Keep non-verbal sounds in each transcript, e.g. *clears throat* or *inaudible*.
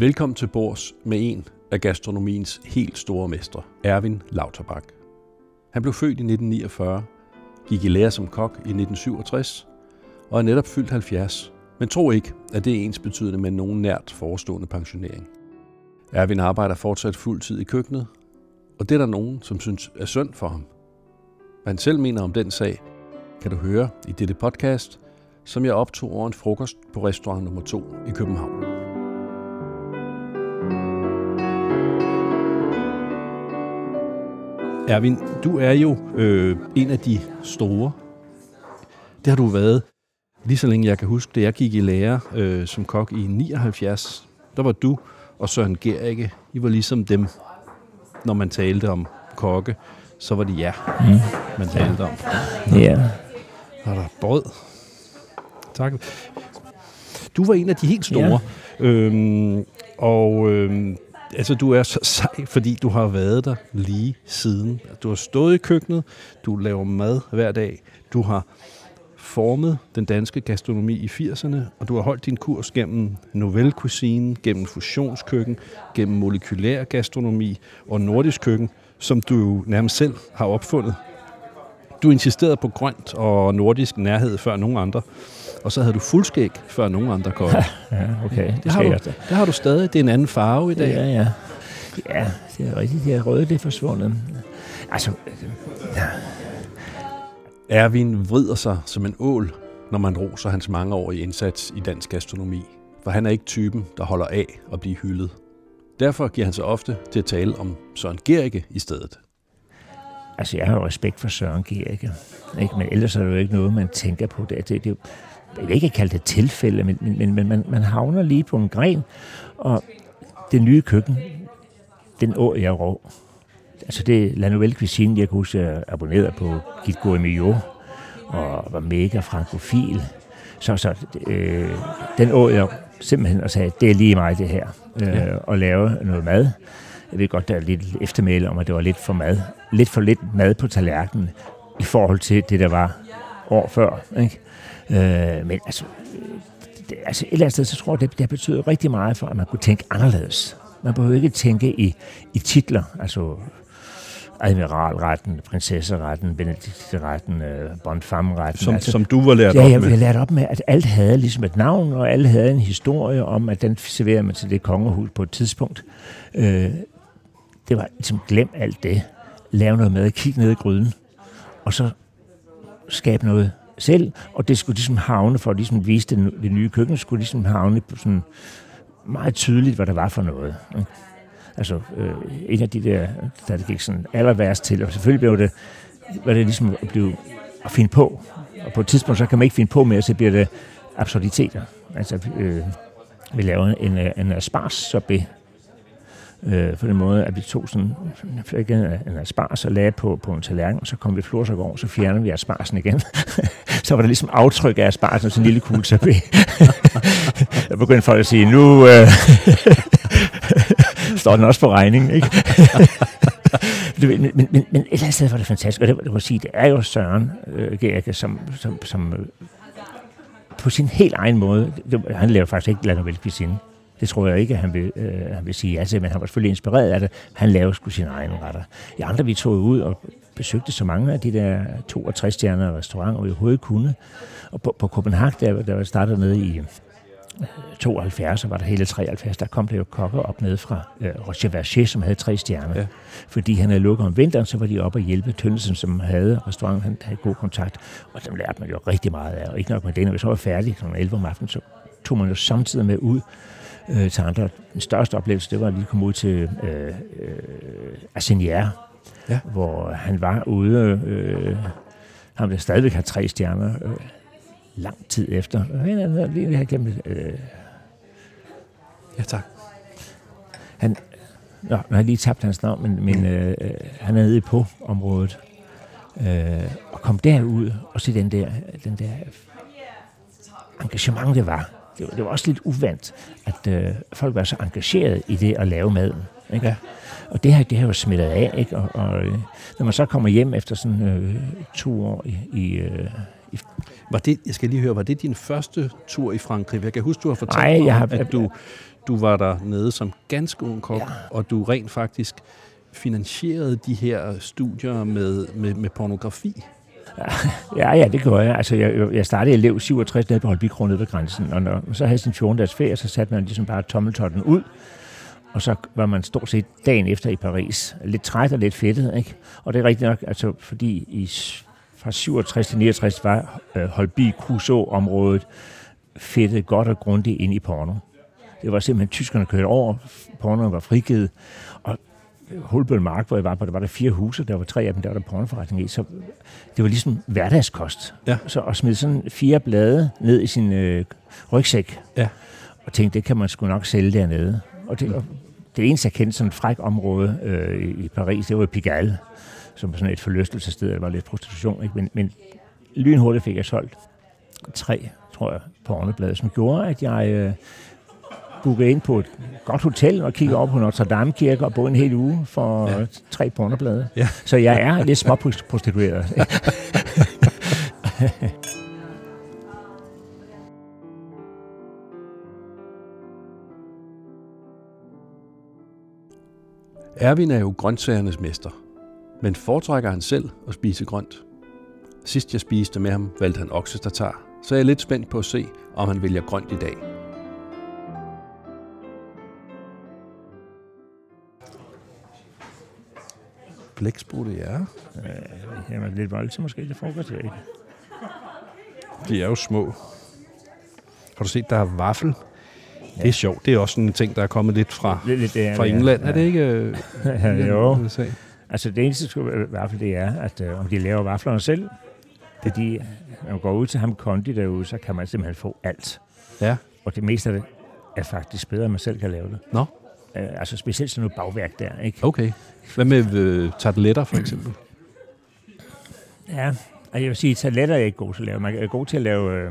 Velkommen til bords med en af gastronomiens helt store mestre, Erwin Lauterbach. Han blev født i 1949, gik i lære som kok i 1967 og er netop fyldt 70, men tro ikke, at det er ens betydende med nogen nært forestående pensionering. Erwin arbejder fortsat fuld tid i køkkenet, og det er der nogen, som synes er synd for ham. Hvad han selv mener om den sag, kan du høre i dette podcast, som jeg optog over en frokost på restaurant nummer 2 i København. Erwin, du er jo øh, en af de store. Det har du været lige så længe jeg kan huske det. Jeg gik i lære øh, som kok i 79. Der var du og Søren Gericke. I var ligesom dem, når man talte om kokke, så var det jer, mm. man talte om. Ja. Og der er brød. Tak. Du var en af de helt store. Ja. Øhm, og øhm, altså, du er så sej, fordi du har været der lige siden. Du har stået i køkkenet, du laver mad hver dag, du har formet den danske gastronomi i 80'erne, og du har holdt din kurs gennem nouvelle cuisine, gennem fusionskøkken, gennem molekylær gastronomi og nordisk køkken, som du jo nærmest selv har opfundet. Du insisterede på grønt og nordisk nærhed før nogen andre, og så havde du fuldskæg før nogen andre kom. *laughs* Ja, okay. Det, har du, det har du stadig. Det er en anden farve i dag. Ja, ja. Ja, det er rigtigt. Det er røde, det er forsvundet. Altså, ja. Erwin vrider sig som en ål, når man roser hans mangeårige indsats i dansk gastronomi. For han er ikke typen, der holder af at blive hyldet. Derfor giver han sig ofte til at tale om Søren Gericke i stedet. Altså, jeg har jo respekt for Søren Gericke. Ikke? Men ellers er det jo ikke noget, man tænker på. Det, det, det, jeg vil ikke kalde det tilfælde, men, men, men man, man havner lige på en gren, og det nye køkken, den år jeg rå. Altså det er La Nouvelle Cuisine, jeg kan huske, jeg abonnerede på Git Gourmillot, og var mega frankofil. Så, så øh, den år jeg simpelthen og sagde, det er lige mig det her, øh, ja. at lave noget mad. Jeg ved godt, der er lidt eftermæle om, at det var lidt for mad. Lidt for lidt mad på tallerkenen i forhold til det, der var år før. Ikke? Øh, men altså, det, altså et eller andet sted, så tror jeg, det, det betyder rigtig meget for, at man kunne tænke anderledes. Man behøver ikke tænke i, i titler, altså admiralretten, prinsesseretten, benedikteretten, øh, bonfamretten. Som, altså, som du var lært ja, op med? Ja, jeg lært op med, at alt havde ligesom et navn, og alle havde en historie om, at den serverede man til det kongehus på et tidspunkt. Øh, det var ligesom glem alt det. Lave noget mad, kig ned i gryden, og så skabe noget selv, og det skulle ligesom havne, for at ligesom vise det, det nye køkken, skulle ligesom havne på sådan meget tydeligt, hvad der var for noget. Ikke? Altså, øh, en af de der, der det gik sådan aller værst til, og selvfølgelig blev det, var det ligesom at blive at finde på, og på et tidspunkt, så kan man ikke finde på mere, så bliver det absurditeter. Altså, øh, vi laver en, øh, en asparges sorbet, øh, på den måde, at vi tog sådan, fik en, en asparges og lagde på, på en tallerken, og så kom vi florsak over, så fjernede vi aspargesen igen. *laughs* så var der ligesom aftryk af aspargesen og sådan en lille kugle sorbet. der *laughs* begyndte folk at sige, nu øh, *laughs* står den også på regningen, ikke? men, men, men, men et eller andet sted var det fantastisk, og det, det, sige, det er jo Søren øh, Gerke, som, som, som øh, på sin helt egen måde, det, han laver faktisk ikke Lando Cuisine, det tror jeg ikke, at han vil, øh, han vil sige ja til, men han var selvfølgelig inspireret af det. Han lavede sgu sine egne retter. I andre, vi tog ud og besøgte så mange af de der 62 stjerner restauranter, vi overhovedet kunne. Og på, på Copenhagen, der, der var startet nede i 72, og var der hele 73, der kom der jo kokker op ned fra øh, Roger Verger, som havde tre stjerner. Ja. Fordi han havde lukket om vinteren, så var de oppe og hjælpe Tønnesen, som havde restauranten, han havde god kontakt. Og dem lærte man jo rigtig meget af. Og ikke nok med det, når vi så var færdige kl. 11 om aftenen, så tog man jo samtidig med ud øh, til andre. Den største oplevelse, det var at lige komme ud til øh, øh, Assinière, ja. hvor han var ude. Øh, han vil stadigvæk have tre stjerner. Øh, lang tid efter. Jeg har glemt øh, Ja, tak. Han, nå, jeg har lige tabt hans navn, men, men øh, han er nede i på-området. Øh, og kom derud og se den der, den der engagement, det var. Det, var. det var også lidt uvandt, at øh, folk var så engageret i det at lave maden. Ikke? Ja. Og det her, det har jo smittet af, ikke? Og, og øh, når man så kommer hjem efter sådan øh, to år i, i, øh, i Var det, jeg skal lige høre, var det din første tur i Frankrig? Jeg kan huske, du har fortalt mig, jeg har- at du, du var der nede som ganske ung kok, Ja. og du rent faktisk finansierede de her studier med, med, med pornografi. Ja, ja, det gjorde jeg. Altså, jeg, jeg startede i elev 67 nede på Holbikro nede ved grænsen, og når så havde sin 14 dages ferie, så satte man ligesom bare tommeltotten ud, og så var man stort set dagen efter i Paris. Lidt træt og lidt fedtet, ikke? Og det er rigtigt nok, altså, fordi i, fra 67 til 69 var øh, Holby Crusoe-området fedtet godt og grundigt ind i porno. Det var simpelthen, tyskerne kørte over, porno var frigivet, Hulbøl Mark, hvor jeg var på, der var der fire huse, der var tre af dem, der var der pornoforretning i, så det var ligesom hverdagskost. Ja. Så at smide sådan fire blade ned i sin øh, rygsæk, Ja. og tænkte, det kan man sgu nok sælge dernede. Og det, og det eneste, jeg kendte sådan et fræk område øh, i- i Paris, det var Pigalle, som var sådan et forlystelsessted, der var lidt prostitution. Ikke? Men, men lynhurtigt fik jeg solgt tre, tror jeg, pornoblade, som gjorde, at jeg øh, bookede ind på et godt hotel og kiggede op på Notre Dame Kirke og boede en hel uge for Ja. ja. tre pornoblade. Ja. Så jeg *laughs* er lidt småprostitueret. *laughs* Erwin er jo grøntsagernes mester, men foretrækker han selv at spise grønt. Sidst jeg spiste med ham, valgte han oksestatar, så jeg er lidt spændt på at se, om han vælger grønt i dag. Blæksprutte, ja. Jamen, lidt voldsomt måske til frokost, jeg ikke. De er jo små. Har du set, der er vaffel? Det er sjovt. Det er også sådan en ting, der er kommet lidt fra, Lidt, lidt, det fra England. Er det ikke? øh, *laughs* Ja, jo. USA? Altså det eneste skulle- i hvert fald det er, at øh, om de laver vaflerne selv, fordi når man går ud til ham Kondi derude, så kan man simpelthen få alt. Ja. Og det meste af det er faktisk bedre, end man selv kan lave det. Nå, Øh, altså specielt sådan noget bagværk der, ikke? okay. Hvad med øh, tarteletter, for eksempel? Ja, og jeg vil sige, talater er jeg ikke god til at lave. Man er god til at lave, øh,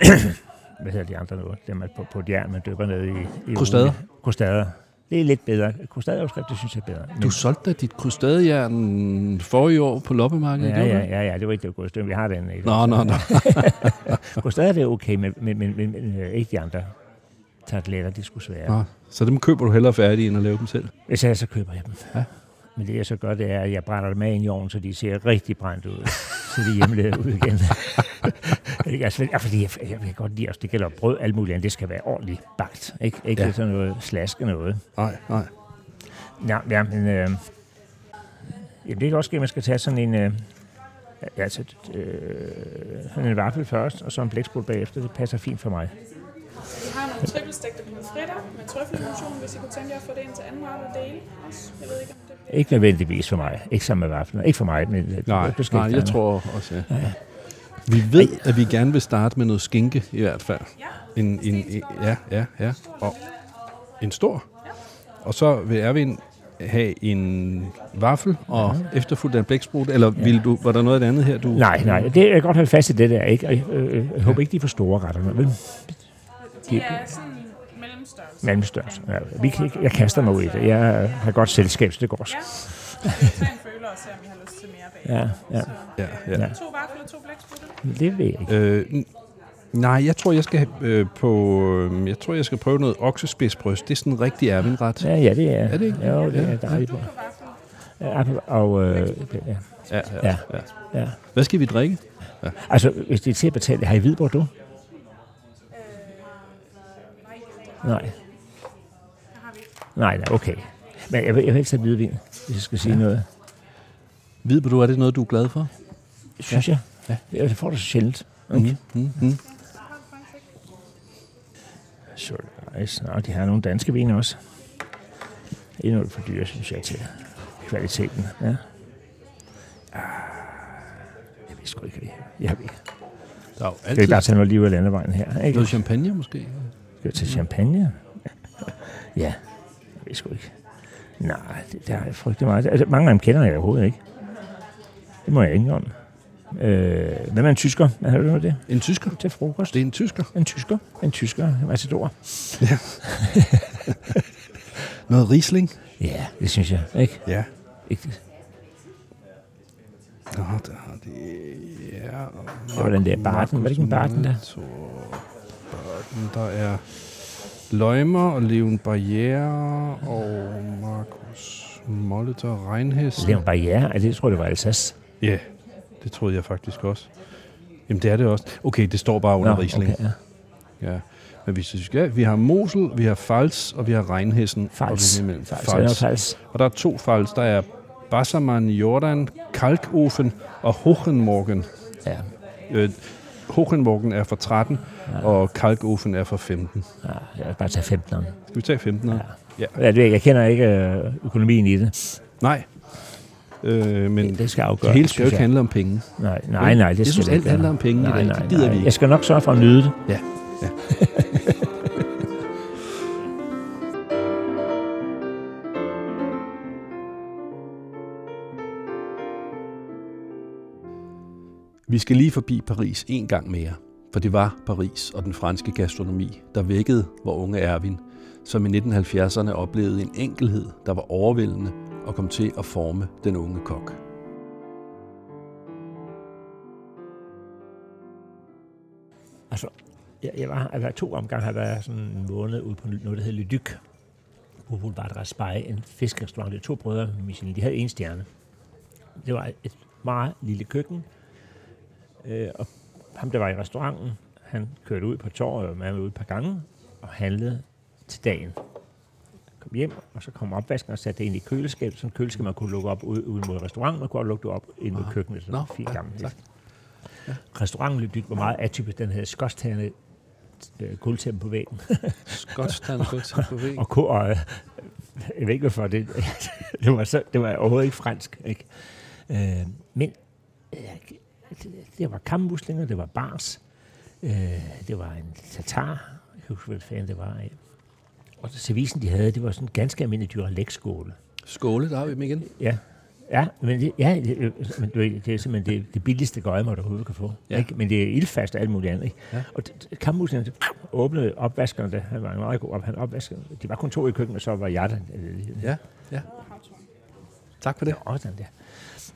*coughs* hvad hedder de andre nu? Dem er på, på et jern, man dypper ned i. i Krustader? Krustader. Det er lidt bedre. Krustadeopskrift, det synes jeg er bedre. Men, Du solgte da dit krystadejern forrige år på loppemarkedet, ja, ja, ja, ja, det var ikke det gode stykke. Vi har den. Ikke? Nå, nå, nå. *laughs* Krustader det er okay, men, men, men, men, men øh, ikke de andre tarteletter, de skulle svære. nå. Så dem køber du hellere færdige, end at lave dem selv? Hvis jeg så køber jeg dem. Ja. Men det jeg så gør, det er, at jeg brænder dem af i ovnen, så de ser rigtig brændt ud. så de er hjemmelavet ud igen. *laughs* Altså, fordi jeg, jeg, vil godt lide, også, det gælder brød, alt muligt andet, det skal være ordentligt bagt. Ikke, ikke Ja. sådan noget slaske noget. Nej, nej. Ja, ja men øh, jamen, det er også at man skal tage sådan en, øh, altså, øh, en vaffel først, og så en blæksprut bagefter. Det passer fint for mig. Vi har nogle trippelstegte pomfritter med trøffelemulsion, hvis I kunne tænke jer at få det ind til anden ret og dele også. Jeg ved ikke, om det bliver... Ikke nødvendigvis for mig. Ikke sammen med vaflen. Ikke for mig, men øh, Nej, du skal nej jeg tror også, ja. Vi ved, at vi gerne vil starte med noget skinke, i hvert fald. Ja, En, en, en, ja, ja, ja. Og en stor. Og så vil Erwin have en vaffel og efterfulgt af en blæksprut, eller vil du, var der noget det andet her, du... Nej, nej, det jeg kan godt holde fast i det der, ikke? Og jeg, øh, jeg håber ikke, de er for store retterne, vel? De er sådan mellemstørrelse. Mellemstørrelse. Ja, vi, kan- jeg kaster mig ud i det. Jeg har godt selskab, så det går. Ja. Tag en føler og se, om I har lyst til mere bag. Ja, ja. Så, Ja, ja. Ja. to vafler og to blæksprutter. Det ved jeg ikke. Øh, nej, jeg tror, jeg skal øh, på... Øh, jeg tror, jeg skal prøve noget oksespidsbryst. Det er sådan en rigtig Erwin-ret. Ja, ja, det er. Er det ikke? Jo, det er Ja. dejligt. Ja, og øh, ja, Ja, ja, Ja. ja. ja. Hvad skal vi drikke? Altså, hvis det er til at betale, har I hvid Bordeaux? Nej. Nej, nej, okay. Men jeg vil, jeg vil helst have hvidvin, hvis jeg skal sige ja. noget. Du, er det noget, du er glad for? Synes jeg. Ja. Ja. Det får du så sjældent. Okay. Mm, mm, mm. Så nice. Nå, de har nogle danske vine også. Det noget for dyre, synes jeg, til kvaliteten. Ja. Ah, jeg ved sgu ikke. Jeg ved. Der er jo Skal vi altid bare tage noget liv af landevejen her? Ikke? noget champagne, måske? Skal tage champagne? Ja, jeg ved sgu ikke. Nej, det, der er frygtelig meget. Altså, mange af dem kender jeg overhovedet ikke. Det må jeg ikke om. Øh, hvem er en tysker? Hvad har du noget det? En tysker? Til frokost? Det er en tysker. En tysker. En tysker. Matador. *laughs* Noget Riesling? Ja, det synes jeg. Ikke? Ja. ikke. Nå, der har de... Ja, Det var den der Barton. Var det ikke en Barton der? Barton, der er Løgmer og Leon Barriere og Markus Molitor er en barriere. Altså, jeg tror, det var Alsace. Ja, det troede jeg faktisk også. Jamen, det er det også. Okay, det står bare under Nå, Riesling. okay, ja. Ja. Men hvis vi skal, vi har Mosel, vi har Pfalz, og vi har Reinhessen. Fals. Og, vi. Fals. Fals. Fals. og der er to Pfalz. Der er Bassermann Jordan, Kalkofen og Hochenmorgen. Ja. Øh, Hochenmorgen er fra 13, Ja. og Kalkofen er fra 15. ja, jeg vil bare tage 15'eren. Skal vi tage 15'eren? Ja. Ja, det, jeg kender ikke øh, økonomien i det. Nej. Øh, men Det, det skal det afgøre. hele skal jo ikke handle om penge. Nej, nej, nej. Det Jeg skal synes, det alt handler om penge i nej, dag. nej, Det gider nej. vi ikke. Jeg skal nok sørge for at nyde det. Ja. ja. *laughs* Vi skal lige forbi Paris en gang mere, for det var Paris og den franske gastronomi, der vækkede vor unge Erwin, som i 1970'erne oplevede en enkelhed, der var overvældende og kom til at forme den unge kok. Altså, jeg, jeg var, altså, to omgange har været sådan en måned ude på noget, der hedder Le Duc, på Boulevard Raspail, en fiskerestaurant. Det var to brødre Michelin. De havde en stjerne. Det var et meget lille køkken, øh, og ham, der var i restauranten, han kørte ud på torvet og var med ud et par gange og handlede til dagen. Kom hjem, og så kom opvasken og satte det ind i køleskabet. Sådan en køleskab, man kunne lukke op ude, ude mod restauranten, og kunne lukke det op ind mod køkkenet. Sådan Nå, Nå, fint ja, gammelt. tak. Ja. Restauranten Duc var meget atypisk. Den havde skotstagerne øh, gulvtæppe på væggen. Skotstand på væg. *laughs* Og, ko- og øh, jeg ved ikke hvorfor, det, *laughs* det, var, så, det var overhovedet ikke fransk. Ikke? Øh, men øh, det, det var kammuslinger, det var bars, øh, det var en tatar, jeg kan huske, hvad fanden det var af. Og servicen, de havde, det var sådan en ganske almindelig dyrlægskåle. Skåle, der har vi dem igen. Ja, ja, men det, ja, det, øh, men ved, det er simpelthen det, det billigste gøjmer, du overhovedet kan få. Ja. Ikke? Men det er ildfast og alt muligt andet. Ikke? Ja. Og det åbnede opvaskerne, det, han var meget god op, han opvaskede. De var kun to i køkkenet, og så var jeg der. Ja, ja. Tak for det. Ja, sådan der.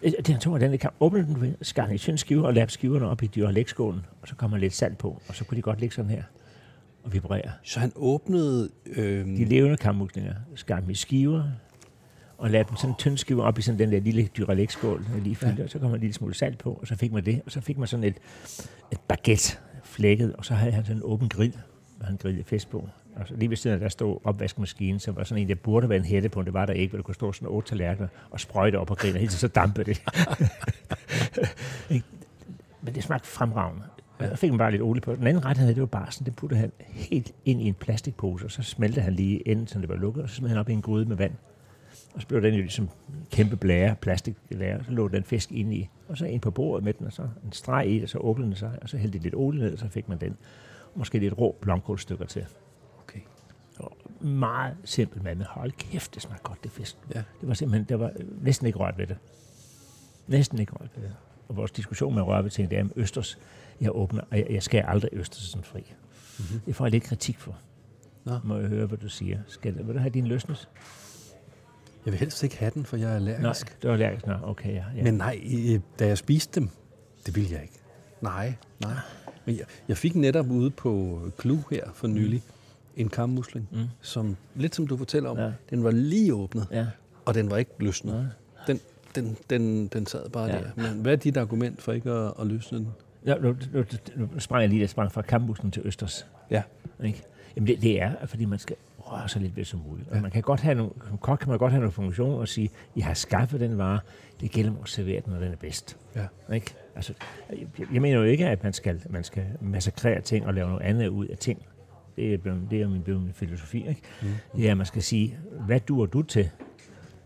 Øh, Det han tog, var den der kam, åbnede den, skar i tynde skiver og lagde skiverne op i dyrlægskålen, og så kom der lidt salt på, og så kunne de godt ligge sådan her og vibrere. Så han åbnede... Øh, De levende kammuslinger skar dem i skiver, og lagde dem sådan tynde skiver op i sådan den der lille dyrlægskål, der lige fyldte, ja. og så kom der en lille smule salt på, og så fik man det, og så fik man sådan et, et baguette flækket, og så havde han sådan en åben grill, hvor han grillede fisk på. Og så lige ved siden af, der stod opvaskemaskinen, så var sådan en, der burde være en hætte på, men det var der ikke, hvor der kunne stå sådan otte tallerkener og sprøjte op og helt til så dampede det. *laughs* Men det smagte fremragende. Ja. Så fik man bare lidt olie på. Den anden ret, han havde, det var bare sådan, det puttede han helt ind i en plastikpose, og så smelte han lige enden, så det var lukket, og så smed han op i en gryde med vand. Og så blev den jo ligesom kæmpe blære, plastikblære, og så lå den fisk ind i, og så ind på bordet med den, og så en streg i det, og så åbnede den sig, og så hældte lidt olie ned, og så fik man den. Og måske lidt rå blomkålstykker til. Meget simpelt mad, men hold kæft, det smagte godt, det fisk. Ja. Det var simpelthen, der var næsten ikke rørt ved det. Næsten ikke rørt ved det. Og vores diskussion med det er om Østers. Jeg åbner, og jeg, jeg skal aldrig Østersen fri. Mm-hmm. Det får jeg lidt kritik for. Nå. Må jeg høre, hvad du siger. Skal, vil du have din løsnes? Jeg vil helst ikke have den, for jeg er Nej, allergisk. det var allergisk. Nå, okay, ja. ja. Men nej, da jeg spiste dem, det ville jeg ikke. Nej, nej. Men jeg, jeg fik netop ude på Klu her for nylig en kammusling, Mm. som lidt som du fortæller om, Ja. den var lige åbnet, ja. og den var ikke løsnet. Nej. Den, den, den, den sad bare Ja. der. Men hvad er dit argument for ikke at, at løsne den? Ja, nu, nu, nu sprang jeg lige, jeg sprang fra kampbussen til Østers. Ja. Ikke? Jamen det, det er, fordi man skal røre sig lidt ved som muligt. Og Ja. man kan godt have nogle, som kok kan man godt have nogle funktioner og sige, jeg har skaffet den vare, det gælder om at servere den, når den er bedst. Ja. Ikke? Altså, jeg, jeg mener jo ikke, at man skal, man skal massakrere ting og lave noget andet ud af ting. Det er, blevet, det er min, blevet min filosofi. Ikke? Mm. At man skal sige, hvad duer du til?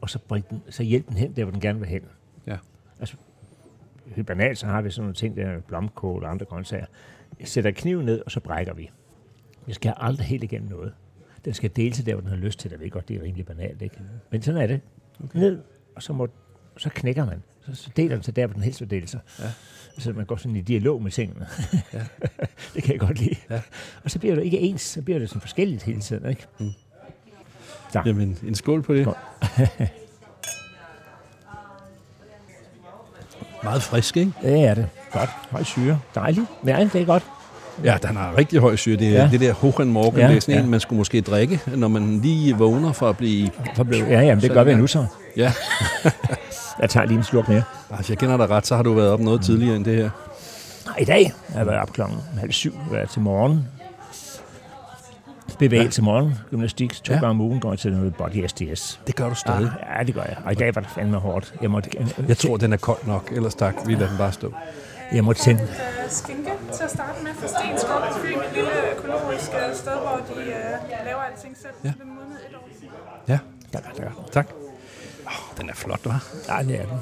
Og så, bring den, så hjælp den hen, der hvor den gerne vil hen. Ja. Altså, helt banalt, så har vi sådan nogle ting, der er blomkål og andre grøntsager. Jeg sætter kniven ned, og så brækker vi. Vi skal aldrig helt igennem noget. Den skal dele til der, hvor den har lyst til det. Jeg ved godt, det er rimelig banalt, ikke? Men sådan er det. Okay. Ned, og så, må, så knækker man. Så, så deler den til der, hvor den helst vil dele sig. Ja. Så man går sådan i dialog med tingene. Ja. *laughs* det kan jeg godt lide. Ja. Og så bliver det ikke ens, så bliver det sådan forskelligt hele tiden, ikke? Mm. Så. Jamen, en skål på det. Skål. *laughs* Meget frisk, ikke? Det er det. Godt. Høj syre. Dejligt. Ja, det er godt. Ja, den har rigtig høj syre. Det, Ja. det der Hohen Morgen, Ja, det er sådan ja. en, man skulle måske drikke, når man lige vågner for at blive... For blev, ja, jamen, det gør vi nu så. Ja, *laughs* Jeg tager lige en slurk mere. altså jeg kender dig ret, så har du været op noget tidligere end det her. Nej, i dag har jeg været op klokken halv syv været til morgen. Bevægelse til morgen, gymnastik, to ja. Ja. gange om ugen går jeg til noget body SDS. Det gør du stadig. Ja, det gør jeg. Og i dag var det fandme hårdt. Jeg måtte, Jeg tror, den er kold nok, ellers tak, vi lader den bare stå. jeg måtte tænde. Øh, skinke til at starte med fra Stenskov på Fyn, et lille økologisk øh, sted, hvor de øh, laver alting selv. Ja. Ja. Modnet et år. Ja, Tak, tak. tak. Den er flot, hva'? Nej, det er den.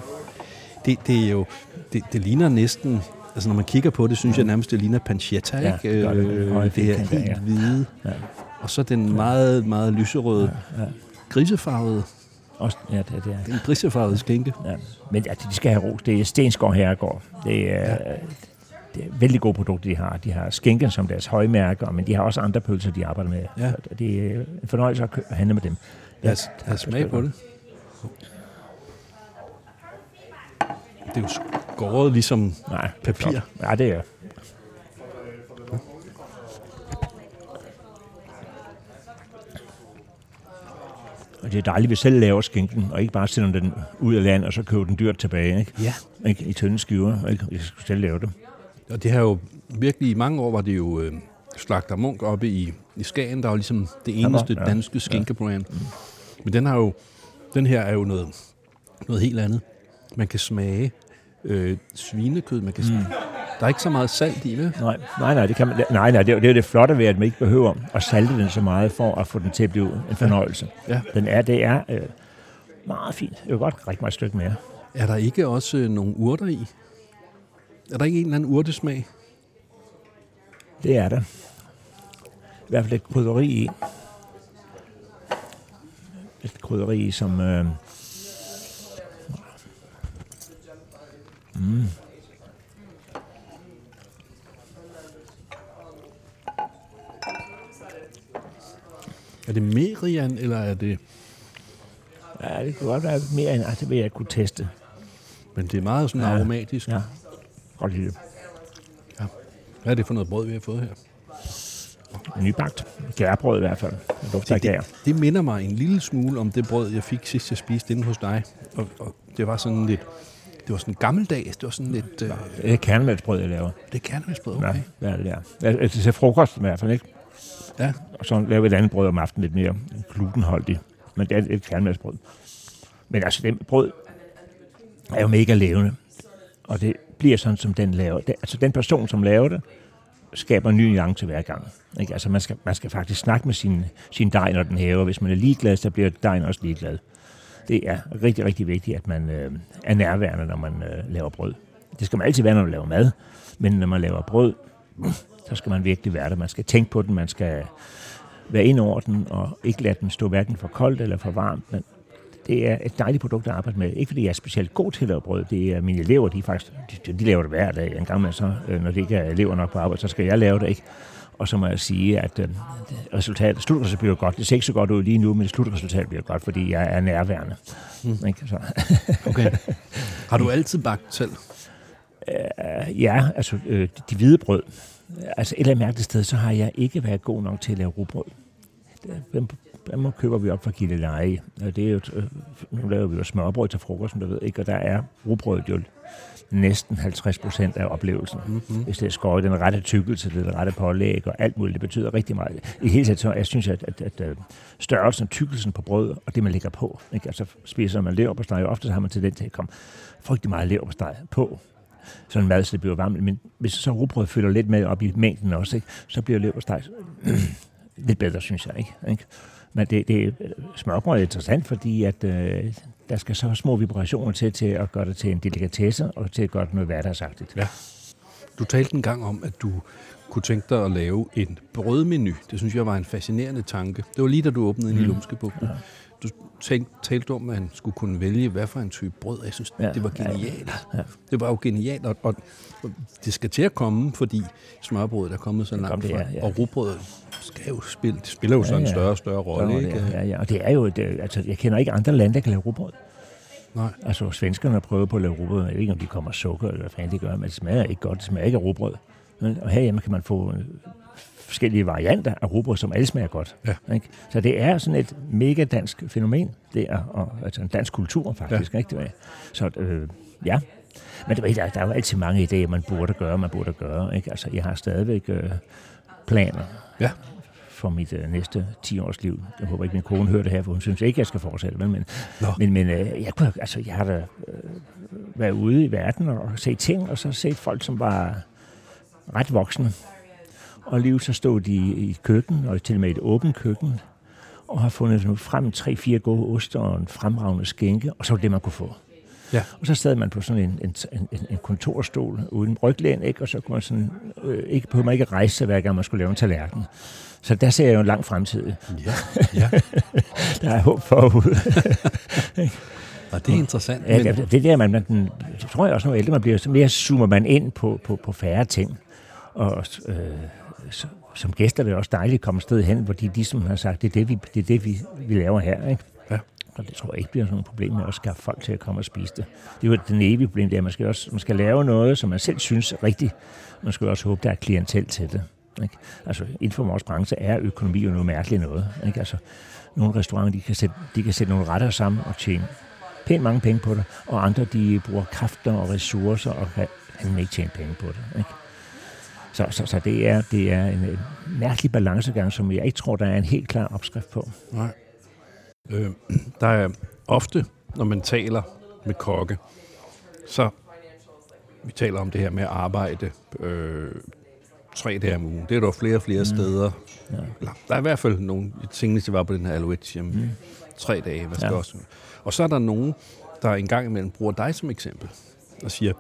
Det, det er jo... Det, det ligner næsten... Altså, når man kigger på det, synes jeg nærmest, det ligner pancetta, Ja, ikke? det det. Øh, det er firkanter, helt ja. hvide. Ja. Og så den meget, meget lyserøde, Ja. grisefarvede, Også, ja, det, det er. den grisefarvede skinke. Ja. Men altså, de skal have ros. Det er Stensgaard Herregård. Det er, ja. det er vældig gode produkter, de har. De har skinken som deres højmærker, men de har også andre pølser, de arbejder med. Ja. Det er en fornøjelse at handle med dem. Lad os, lad os smage på det. Det er jo skåret ligesom Nej, Papir. flot. Ja, det er. Og det er dejligt, at vi selv laver skinken, og ikke bare sender den ud af land, og så køber den dyrt tilbage, ikke? Ja. ikke? I tynde skiver, ikke? Jeg skal selv lave det. Og det har jo virkelig, i mange år var det jo øh, Slagter Munk oppe i, i Skagen, der var ligesom det eneste Ja. ja. danske skinkebrand. Men den har jo, den her er jo noget, noget helt andet. Man kan smage øh, svinekød, man kan smage. Mm. Der er ikke så meget salt i, vel? Nej, nej, nej, det kan man, nej, nej, det er, det er det flotte ved, at man ikke behøver at salte den så meget, for at få den til at blive en fornøjelse. Ja. Den er, det er øh, meget fint. Jeg vil godt række mig et stykke mere. Er der ikke også øh, nogle urter i? Er der ikke en eller anden urtesmag? Det er der. I hvert fald lidt krydderi i. Lidt krydderi som... Øh, Er det merian, eller er det... ja, det kunne godt være mere end... Altså, det vil jeg kunne teste. Men det er meget sådan Ja. ja. aromatisk. Ja, godt lide det. Hvad er det for noget brød, vi har fået her? Nybagt. Gærbrød i hvert fald. Det dufter Det, gær. det, det minder mig en lille smule om det brød, jeg fik sidst, jeg spiste inde hos dig. Og, og det var sådan lidt... Det var sådan gammeldags. Det var sådan lidt... Øh, Det er kernemælksbrød, jeg laver. det er kernemælksbrød, Ja, okay. hvad er det der? Altså, til frokost i hvert fald, ikke? Ja. Og så laver vi et andet brød om aftenen, lidt mere glutenholdigt. Men det er et kernemælksbrød. Men altså, det brød er jo mega levende. Og det bliver sådan, som den laver. Det, altså, den person, som laver det, skaber en ny nuance hver gang. Ikke? Altså, man skal, man skal faktisk snakke med sin, sin dej, når den hæver. Hvis man er ligeglad, så bliver dejen også ligeglad. Det er rigtig, rigtig vigtigt, at man øh, er nærværende, når man øh, laver brød. Det skal man altid være, når man laver mad. Men når man laver brød, så skal man virkelig være der. Man skal tænke på den, man skal være ind over den, og ikke lade den stå hverken for koldt eller for varmt. Men det er et dejligt produkt at arbejde med. Ikke fordi jeg er specielt god til at lave brød. Det er mine elever, de, er faktisk, de, de laver det hver dag. En gang med så, øh, når det ikke er elever nok på arbejde, så skal jeg lave det ikke. Og så må jeg sige, at øh, resultatet, slutresultatet bliver godt. Det ser ikke så godt ud lige nu, men slutresultatet bliver godt, fordi jeg er nærværende. Mm. Ikke? Så, okay. *laughs* Har du altid bagt selv? Øh, ja, altså øh, de hvide brød. Altså et eller andet mærkeligt sted, så har jeg ikke været god nok til at lave rugbrød. Dem, køber vi op fra Gilleleje. Og det er jo, øh, nu laver vi jo smørbrød til frokost, som du ved, ikke? og der er rugbrødet jo næsten 50 procent af oplevelsen. Mm-hmm. Hvis det er skåret den rette tykkelse, det rette pålæg og alt muligt, det betyder rigtig meget. I hele taget, så jeg synes, at, at, at, at størrelsen, tykkelsen på brødet og det, man lægger på, ikke? altså spiser man lever på steg, og ofte har man tendens til at komme frygtelig meget lever på sådan en mad, så det bliver varmt. Men hvis så rugbrød fylder lidt med op i mængden også, ikke? så bliver leverpostej *clears throat* lidt bedre, synes jeg. Ikke? ikke? Men det, det smørbrød er interessant, fordi at, øh, der skal så små vibrationer til, til at gøre det til en delikatesse, og til at gøre det noget hverdagsagtigt. Ja. Du talte en gang om, at du kunne tænke dig at lave en brødmenu. Det synes jeg var en fascinerende tanke. Det var lige da du åbnede ind i Lumskebugten. Ja. Tænkte, talte om, at man skulle kunne vælge, hvad for en type brød. Jeg synes, Ja, det var ja, ja, genialt. ja. Det var jo genialt, og, og, og det skal til at komme, fordi smørbrødet er kommet så langt det, fra. ja, ja. Og rugbrødet skal jo spille, det spiller jo ja, så en ja. større og større rolle. Ja, ikke? ja, ja, og det er jo, et, øh, altså, jeg kender ikke andre lande, der kan lave rugbrød. Nej. Altså, svenskerne har prøvet på at lave rugbrød. Jeg ved ikke, om de kommer sukker, eller hvad fanden de gør, men det smager ikke godt. Det smager ikke af rugbrød. Og herhjemme kan man få forskellige varianter af rugbrød, som alle smager godt. Ja. Ikke? Så det er sådan et mega dansk fænomen. Det er og, altså en dansk kultur, faktisk. Ja. Ikke? Det er. Så øh, ja, men der, der er jo altid mange idéer, man burde gøre, man burde gøre. Ikke? Altså, jeg har stadigvæk øh, planer Ja. for mit øh, næste 10 års liv. Jeg håber ikke, min kone hører det her, for hun synes ikke, jeg skal fortsætte. Men, men, Nå. men, men øh, jeg, kunne, altså, jeg har da øh, været ude i verden og set ting, og så set folk, som var ret voksne. Og lige så stod de i køkken, og til og med et åbent køkken, og har fundet frem tre-fire gode oster og en fremragende skænke, og så var det, man kunne få. Ja. Og så sad man på sådan en, en, en, en kontorstol uden ryglæn, ikke? og så kunne man sådan, øh, ikke, behøvede man ikke rejse sig, hver gang man skulle lave en tallerken. Så der ser jeg jo en lang fremtid. Ja, ja. *laughs* Der er håb forude. *laughs* Og det er interessant. Ja, men, det, det der, man, man, det tror jeg også, når ældre man bliver, så mere zoomer man ind på, på, på færre ting. Og øh, så, som gæster er det også dejligt at komme et sted hen, hvor de ligesom har sagt, det er det, vi, det, er det, vi, vi laver her. Ikke? Ja. Og det tror jeg ikke bliver sådan et problem med at skaffe folk til at komme og spise det. Det er jo den evige problem, det er, at man skal, også, man skal lave noget, som man selv synes er rigtigt. Man skal også håbe, der er klientel til det. Ikke? Altså, inden for vores branche er økonomi jo noget mærkeligt noget. Ikke? Altså, nogle restauranter, de kan, sætte, de kan sætte nogle retter sammen og tjene pænt mange penge på det, og andre, de bruger kræfter og ressourcer og kan, kan ikke tjene penge på det. Ikke? Så, så, så det er, det er en, en mærkelig balancegang, som jeg ikke tror, der er en helt klar opskrift på. Nej. Øh, *clears throat* der er ofte, når man taler med kokke, så vi taler om det her med at arbejde øh, tre dage om ugen. Det er der flere og flere mm. steder. Ja. Eller, Der er i hvert fald nogle, senest jeg var på den her Alouette hjem, mm. tre dage. Hvad skal Ja. også. Og så er der nogen, der en gang imellem bruger dig som eksempel, og siger,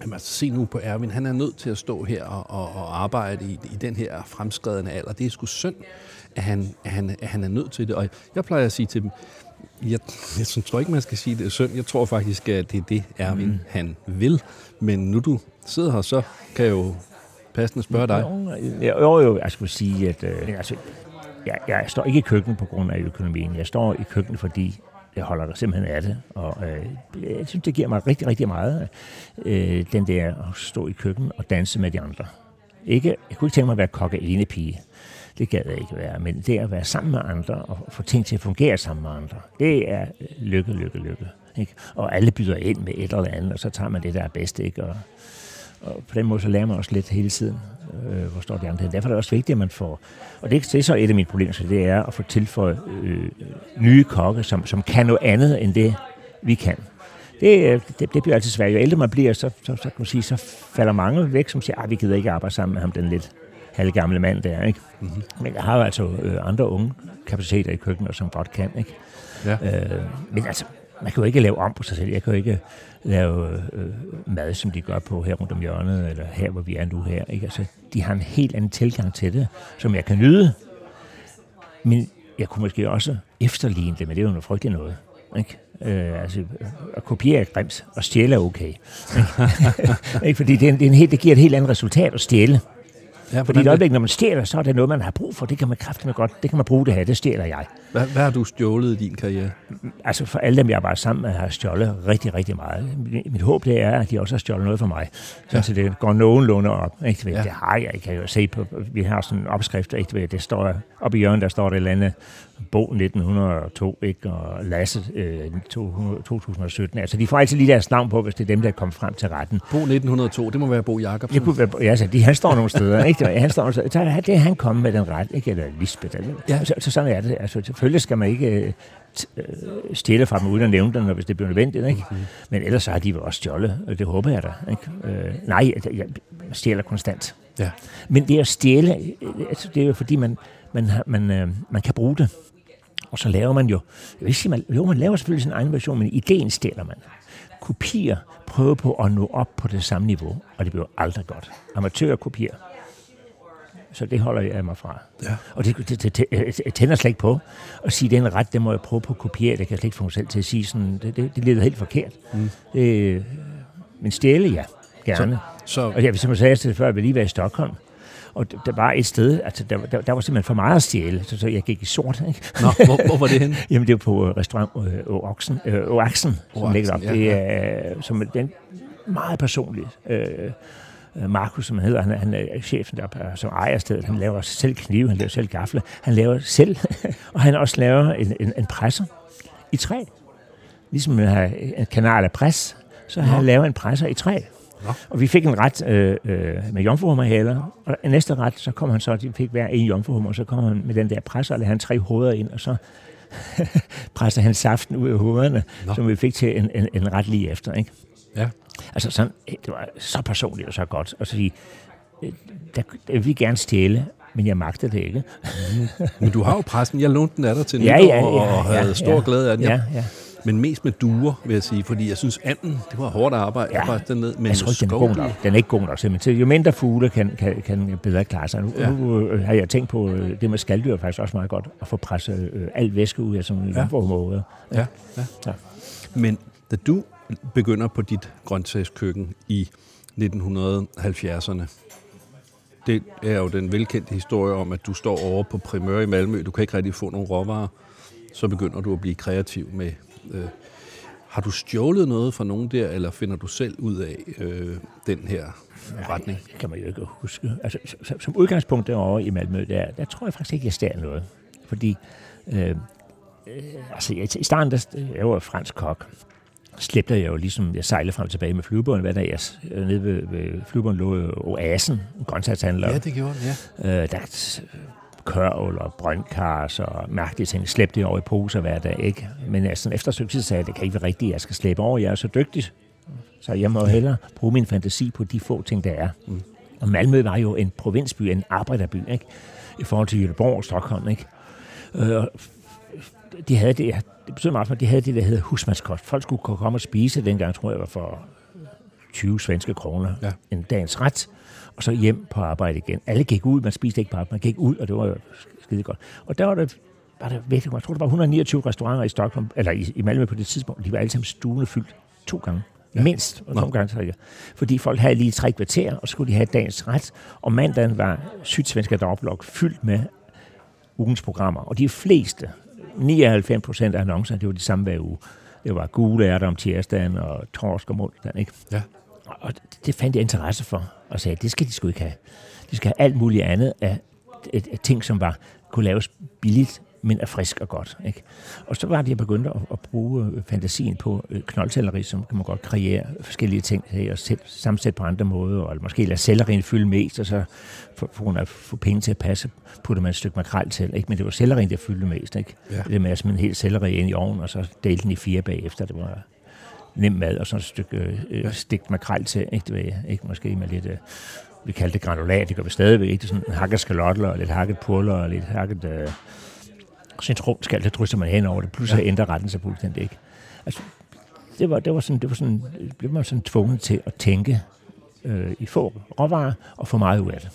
Jamen, altså, se nu på Erwin, han er nødt til at stå her og, og, og arbejde i, i den her fremskredende alder. Det er sgu synd, at han, at, han, at han er nødt til det. Og jeg plejer at sige til dem, jeg, jeg tror ikke, man skal sige, det er synd. Jeg tror faktisk, at det er det, Erwin mm. han vil. Men nu du sidder her, så kan jeg jo passende spørge dig. Jo, jo, jo jeg skulle sige, at øh, altså, jeg, jeg står ikke i køkkenet på grund af økonomien. Jeg står i køkkenet, fordi jeg holder der simpelthen af det. Og øh, jeg synes, det giver mig rigtig, rigtig meget, øh, den der at stå i køkkenet og danse med de andre. Ikke, jeg kunne ikke tænke mig at være kokke alene pige. Det gad jeg ikke være. Men det at være sammen med andre og få ting til at fungere sammen med andre, det er øh, lykke, lykke, lykke. Ikke? Og alle byder ind med et eller andet, og så tager man det, der er bedst. Ikke? Og, og på den måde så lærer man også lidt hele tiden, øh, hvor står de andre hen. Derfor er det også vigtigt, at man får... Og det, det er så et af mine problemer, så det er at få tilføjet øh, nye kokke, som, som kan noget andet end det, vi kan. Det, øh, det, det bliver altid svært. Jo ældre man bliver, så, så, så, kan man sige, så falder mange væk, som siger, at vi gider ikke arbejde sammen med ham, den lidt halvgamle mand der. Ikke? Mm-hmm. Men jeg har jo altså øh, andre unge kapaciteter i køkkenet, som godt kan. Ikke? Ja. Øh, men altså, man kan jo ikke lave om på sig selv. Jeg kan jo ikke lave øh, mad, som de gør på her rundt om hjørnet, eller her, hvor vi er nu her. Ikke? Altså, de har en helt anden tilgang til det, som jeg kan nyde. Men jeg kunne måske også efterligne det, men det er jo noget frygteligt noget. Ikke? Øh, altså, at kopiere er grimt, og stjæle er okay. *laughs* Ikke? Fordi det, er en, det, er en helt, det giver et helt andet resultat at stjæle. Ja, Fordi i et øjeblik, når man stjæler, så er det noget, man har brug for. Det kan man kraftigt godt. Det kan man bruge det her. Det stjæler jeg. hvad, hvad har du stjålet i din karriere? Altså for alle dem, jeg arbejder sammen med, har stjålet rigtig, rigtig meget. Mit, håb det er, at de også har stjålet noget for mig. Så, ja. så det går nogenlunde op. Ikke? Ja. Det har jeg. Jeg kan jo se på, vi har sådan en opskrift, ikke? det står oppe i hjørnet, der står det et eller andet Bo 1902, ikke? og Lasse øh, 200, 2017. Altså de får altid lige deres navn på, hvis det er dem, der er kommet frem til retten. Bo 1902, det må være Bo Jacobsen. Det kunne være, ja, altså, de, han står nogle steder, ikke? Han står, så, så er det er han kommet med den ret, ikke? Eller Lisbeth. Eller, Ja. så, så, sådan er det. Altså, selvfølgelig skal man ikke øh, øh, stjæle fra dem uden at nævne dem, når- hvis det bliver nødvendigt, ikke? Mm-hmm. Men ellers så har de jo også stjålet, og det håber jeg da, ikke? Øh, nej, jeg, jeg stjæler konstant. Ja. Men det at stjæle, øh, altså, det er jo fordi, man, man, man, øh, man kan bruge det. Og så laver man jo, jeg vil sige, man, jo, man laver selvfølgelig sin egen version, men ideen stjæler man. Kopier prøver på at nå op på det samme niveau, og det bliver aldrig godt. Amatører kopierer. Så det holder jeg mig fra. Ja. Og det, det, det, det jeg tænder slet ikke på at sige, den ret, det må jeg prøve på at kopiere. Det kan jeg slet ikke få mig selv til at sige sådan. Det, det, det lyder helt forkert. Mm. Det, men stjæle, ja. Gerne. Så, Og jeg, som jeg sagde det før, jeg vil lige være i Stockholm. Og der var et sted, altså der, der, der var simpelthen for meget at stjæle, så, så jeg gik i sort. Ikke? Nå, hvor, hvor var det henne? *laughs* Jamen det var på øh, restaurant øh, Oaksen, øh, Oaksen, som ligger op. ja, Det er øh, som den meget personligt. Øh, øh, Markus, som han hedder, han, er- han er chefen der, øh, som ejer stedet. Han laver selv knive, han laver selv gafle. Han laver selv, *laughs* og han også laver en, en, en presser i træ. Ligesom man har en kanal af pres, så har han lavet en presser i træ. Nå. Og vi fik en ret øh, øh, med jomfruhummerhaler, og næste ret, så kom han så, de fik hver en jomfruhummer, og så kom han med den der presser, og lagde han tre hoveder ind, og så *laughs* presser han saften ud af hovederne, Nå. som vi fik til en, en, en ret lige efter. Ikke? Ja. Altså sådan, det var så personligt og så godt. Og så sige, øh, der, der vil gerne stjæle, men jeg magter det ikke. Men du har jo pressen. Jeg lånte den af dig til Ja, nytår, ja, ja, og havde ja, stor ja. glæde af den. Ja, ja. Men mest med duer, vil jeg sige, fordi jeg synes, anden, det var hårdt arbejde. Ja. Jeg den ned, men Jeg tror ikke, den er god nok. Den er ikke god nok simpelthen. Jo mindre fugle kan, kan, kan bedre klare sig. Nu, ja. Nu øh, har jeg tænkt på, øh, det med skalddyr er faktisk også meget godt, at få presset øh, al væske ud af sådan en Ja. måde. Ja, ja. Ja. Men da du begynder på dit grøntsagskøkken i 1970'erne, det er jo den velkendte historie om, at du står over på Primør i Malmø, du kan ikke rigtig få nogle råvarer, så begynder du at blive kreativ med... Øh, har du stjålet noget fra nogen der, eller finder du selv ud af øh, den her retning? Det kan man jo ikke huske. Altså, som, som udgangspunkt derovre i Malmø, der, der tror jeg faktisk ikke, jeg stjal noget. Fordi øh, øh, altså, jeg, i starten, der, jeg var fransk kok, slæbte jeg jo ligesom, jeg sejlede frem og tilbage med flyvebåden, hvad der jeg, øh, nede ved, ved flyvebåden lå Oasen, en grøntsagshandler. Ja, det gjorde den, ja. Øh, der er kørvel og brøndkars og mærkelige ting. Slæb det over i poser hver dag, ikke? Men sådan, efter et stykke tid sagde jeg, det kan ikke være rigtigt, jeg skal slæbe over, jeg er så dygtig. Så jeg må hellere bruge min fantasi på de få ting, der er. Mm. Og Malmø var jo en provinsby, en arbejderby, ikke? I forhold til Göteborg og Stockholm, ikke? Øh, de havde det, det betyder meget for, at de havde det, der hedder husmandskost. Folk skulle kunne komme og spise dengang, tror jeg, var for 20 svenske kroner Ja. en dagens ret, og så hjem på arbejde igen. Alle gik ud, man spiste ikke på arbejde, man gik ud, og det var jo skide godt. Og der var det, var det virkelig, jeg tror, der var 129 restauranter i Stockholm, eller i, i Malmø på det tidspunkt, de var alle sammen stuende fyldt to gange. Ja. Mindst, og Nå. gange, jeg. Fordi folk havde lige tre kvarter, og så skulle de have dagens ret. Og mandagen var Sydsvenska Dagblad fyldt med ugens programmer. Og de fleste, 99 procent af annoncerne, det var de samme hver uge. Det var gule ærter om tirsdagen og torsk om onsdagen, ikke? Ja. Og det fandt jeg interesse for, og sagde, det skal de sgu ikke have. De skal have alt muligt andet af, af, af ting, som var, kunne laves billigt, men er frisk og godt. Ikke? Og så var det, jeg begyndte at, at bruge øh, fantasien på øh, knoldcelleri, som kan man godt kreere forskellige ting til og sæt, sammensætte på andre måder, og måske lade sellerien fylde mest, og så for, for af at få penge til at passe, putte man et stykke makrel til. Ikke? Men det var sellerien, der fyldte mest. Ikke? Ja. Det med at smide en hel selleri ind i ovnen, og så dele den i fire bagefter. Det var nem mad, og så et stykke øh, stegt makrel til, ikke, det ved jeg, ikke måske med lidt, øh, vi kalder det granulat, det gør vi stadigvæk, ikke? Det er sådan hakket skalotter, og lidt hakket purler, og lidt hakket øh, citronskal, det drysser man hen over det, pludselig ja. ændrer retten sig fuldstændig, ikke? Altså, det var, det var sådan, det var sådan, blev man sådan tvunget til at tænke øh, i få råvarer og få meget ud af det.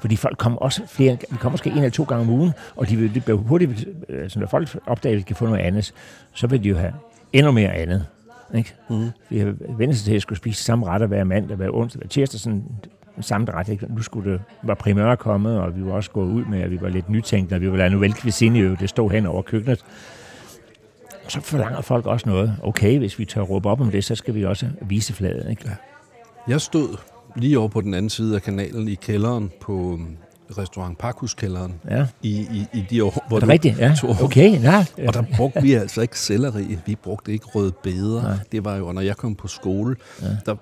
Fordi folk kom også flere, de kom måske en eller to gange om ugen, og de, de blev hurtigt, øh, så når folk opdager, at de kan få noget andet, så vil de jo have endnu mere andet. Ikke? Mm. Vi har vendt sig til, at jeg skulle spise samme retter hver mandag, hver onsdag, hver tirsdag, sådan samme ret. Ikke? Nu skulle det, var primør kommet, og vi var også gået ud med, at vi var lidt nytænkende, og vi var lavet Nouvelle Cuisine det stod hen over køkkenet. Så forlanger folk også noget. Okay, hvis vi tør råbe op om det, så skal vi også vise fladet. Ikke? Ja. Jeg stod lige over på den anden side af kanalen i kælderen på restaurant Parkuskælderen ja. i, i, i de år, hvor Er det du rigtigt? Ja. tog. Okay, ja. Og der brugte vi altså ikke selleri, vi brugte ikke røde beder. Nej. Det var jo, når jeg kom på skole, ja. der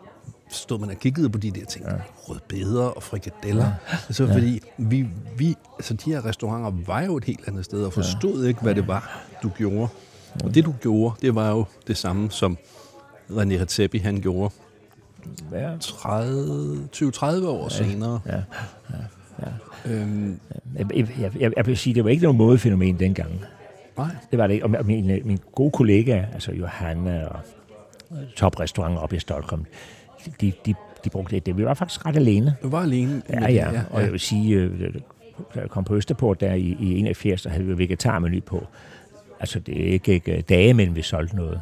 stod man og kiggede på de der ting. Ja. Røde beder og frikadeller. Ja. Altså, ja. fordi vi, vi, altså, de her restauranter var jo et helt andet sted, og forstod ja. ikke, hvad det var, du gjorde. Og det, du gjorde, det var jo det samme, som René Redzepi, han gjorde ja. 30 20-30 år senere. Ja. Øhm, Jeg, jeg, jeg, jeg vil sige, det var ikke noget modefænomen dengang. nej. Det var det ikke. Og min, min gode kollega, altså Johanna og toprestauranter oppe i Stockholm, de, de, de brugte det. Vi var faktisk ret alene. Du var alene. med Ja, det, ja. Og jeg vil sige, øh, da jeg kom på Østerport der i, i 81, så havde vi vegetarmenu på. Altså, det er ikke, ikke dage, men vi solgte noget.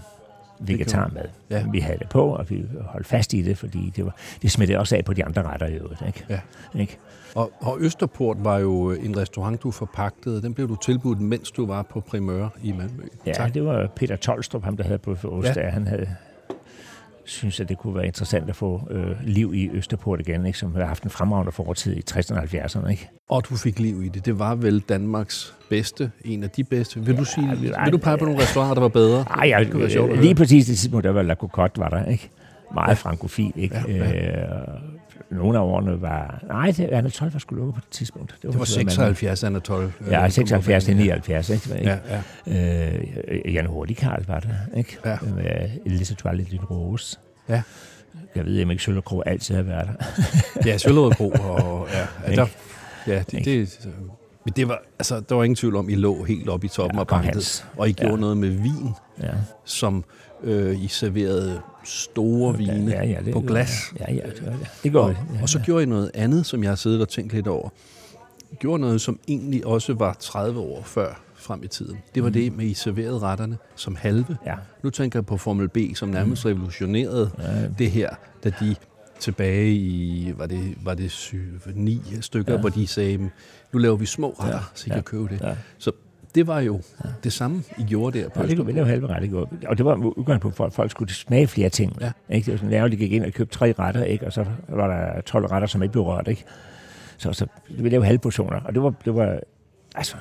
vegetarmad. Ja. Vi havde det på, og vi holdt fast i det, fordi det, var, det smittede også af på de andre retter i øvrigt. Ikke? Ja. Ikke? Og, og Østerport var jo en restaurant, du forpagtede. Den blev du tilbudt, mens du var på Primør i Malmø. Ja, Tak. det var Peter Tolstrup, ham der havde på Ostager. Ja. Han havde synes at det kunne være interessant at få øh, liv i Østerport igen, ikke? som havde haft en fremragende fortid i 60'erne og 70'erne. Ikke? Og du fik liv i det. Det var vel Danmarks bedste, en af de bedste. Vil du sige, vi var- vil du pege på nogle restauranter, der var bedre? Ej, jeg, Det kunne være sjovt at lige præcis det tidspunkt, der var La Cocotte, var der, ikke? Meget ja. frankofil, ikke? Ja, Ja, Øh, nogle af årene var... Nej, det, 12 var sgu lukket på det tidspunkt. Det var sådan, man- 76, Anatol. Ja, 76 til 79, ikke? Ja, ja. Øh, Jan Hurtig Karl var der, ikke? Ja. Med Elisa Toilet Lille Rose. Ja. Jeg ved ikke, og Krog altid har været der. Ja, Søllerød Kro. Og, ja, ja, *laughs* Ikke? der, ja det, det, men det var, altså, der var ingen tvivl om, I lå helt oppe i toppen Ja, banket. Hans. Og I gjorde Ja. noget med vin, Ja. som øh, I serverede store vine ja, ja, det, på glas. Ja, ja, det, det, det går Og. Ja, og så gjorde I noget andet, som jeg har siddet og tænkt lidt over. Gjorde noget, som egentlig også var 30 år før frem i tiden. Det var det med, at I serverede retterne som halve. Mm. Ja. Nu tænker jeg på Formel B, som nærmest revolutionerede Ja. det her, da de tilbage i, var det, var det syv, ni stykker, Ja. hvor de sagde, nu laver vi små retter, Ja. så I Ja. kan købe det. Ja. Så det var jo det samme, I gjorde der på Ja, det kunne vi halve ret, ikke? Og det var udgangspunkt for, at folk skulle smage flere ting. Ja. Ikke? Det var sådan, at de gik ind og købte tre retter, ikke? og så var der 12 retter, som ikke blev rørt. Ikke? Så, så vi lavede halve portioner, og det var, det var altså,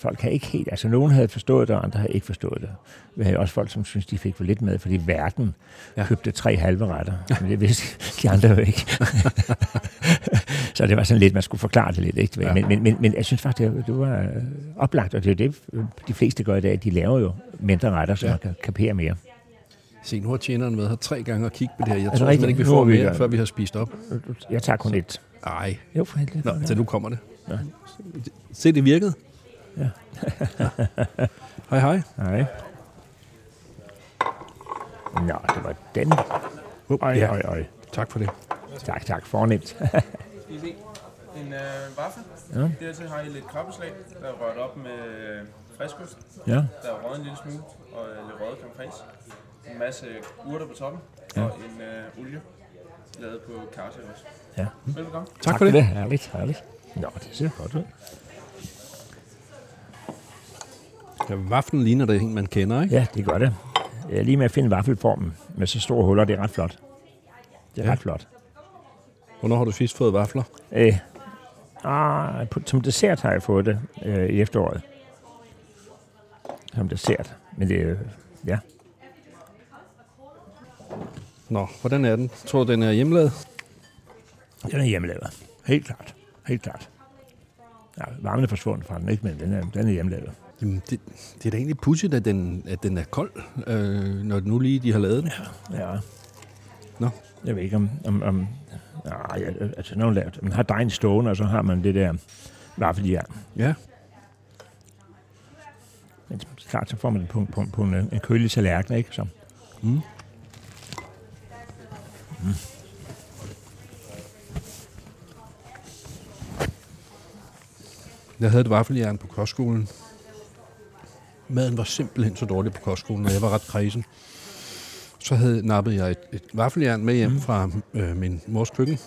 folk havde ikke helt, altså nogen havde forstået det, og andre havde ikke forstået det. Vi havde også folk, som synes de fik for lidt med, fordi verden Ja. købte tre halve retter, *laughs* men det vidste de andre jo ikke. *laughs* så det var sådan lidt, man skulle forklare det lidt. Ikke? Ja. Men, men, men, men jeg synes faktisk, det, det var øh, oplagt, og det er jo det, øh, de fleste gør i dag. De laver jo mindre retter, så Ja. man kan kapere mere. Se, nu har tjeneren været her tre gange og kigge på det her. Jeg det tror simpelthen ikke, vi får er mere, før vi har spist op. Jeg tager kun et. Ej, Jo, for helvede. Nå, så nu kommer det. Ja. Se, det virkede. Ja. *laughs* hej, hej. Nej. Nå, det var den. Uh, Øj, ja, øj, øj. tak for det. Tak, tak. Fornemt. Skal I se? En øh, vaffel. Ja. Dertil har I lidt krabbeslag, der er rørt op med øh, friskost. ja. Der er røget en lille smule, og øh, lidt røget fraiche. En masse urter på toppen, Ja. og en øh, olie, lavet på karse også. Ja. Velbekomme. Tak, for det. det. Herligt, herligt. Nå, det ser godt ud. Ja, vaflen ligner det en, man kender, ikke? Ja, det gør det. Jeg er lige med at finde vaffelformen med så store huller. Det er ret flot. Det er Ja. ret flot. Hvornår har du sidst fået vafler? Øh, ah, på, som dessert har jeg fået det øh, i efteråret. Som dessert. Men det er ja. Nå, hvordan er den? Tror du, den er hjemmelavet? Den er hjemmelavet. Helt klart. Helt klart. Ja, varmen er forsvundet fra den, ikke? Men den er, den er hjemmelavet. Jamen, det, det er da egentlig pudsigt, at den, at den er kold, øh, når nu lige de har lavet den. Ja. Nå. Jeg ved ikke om... om, om nej, ja, altså, når man, laver, man har dejen stående, og så har man det der vaffeljern. Ja. Men klart, så får man det på, på, på en, en kølig tallerken, ikke? Så. Mm. Jeg havde et vaffeljern på kostskolen. Maden var simpelthen så dårlig på kostskolen, og jeg var ret kredsen. Så havde nappet jeg et, et vaffeljern med hjem fra øh, min mors køkken.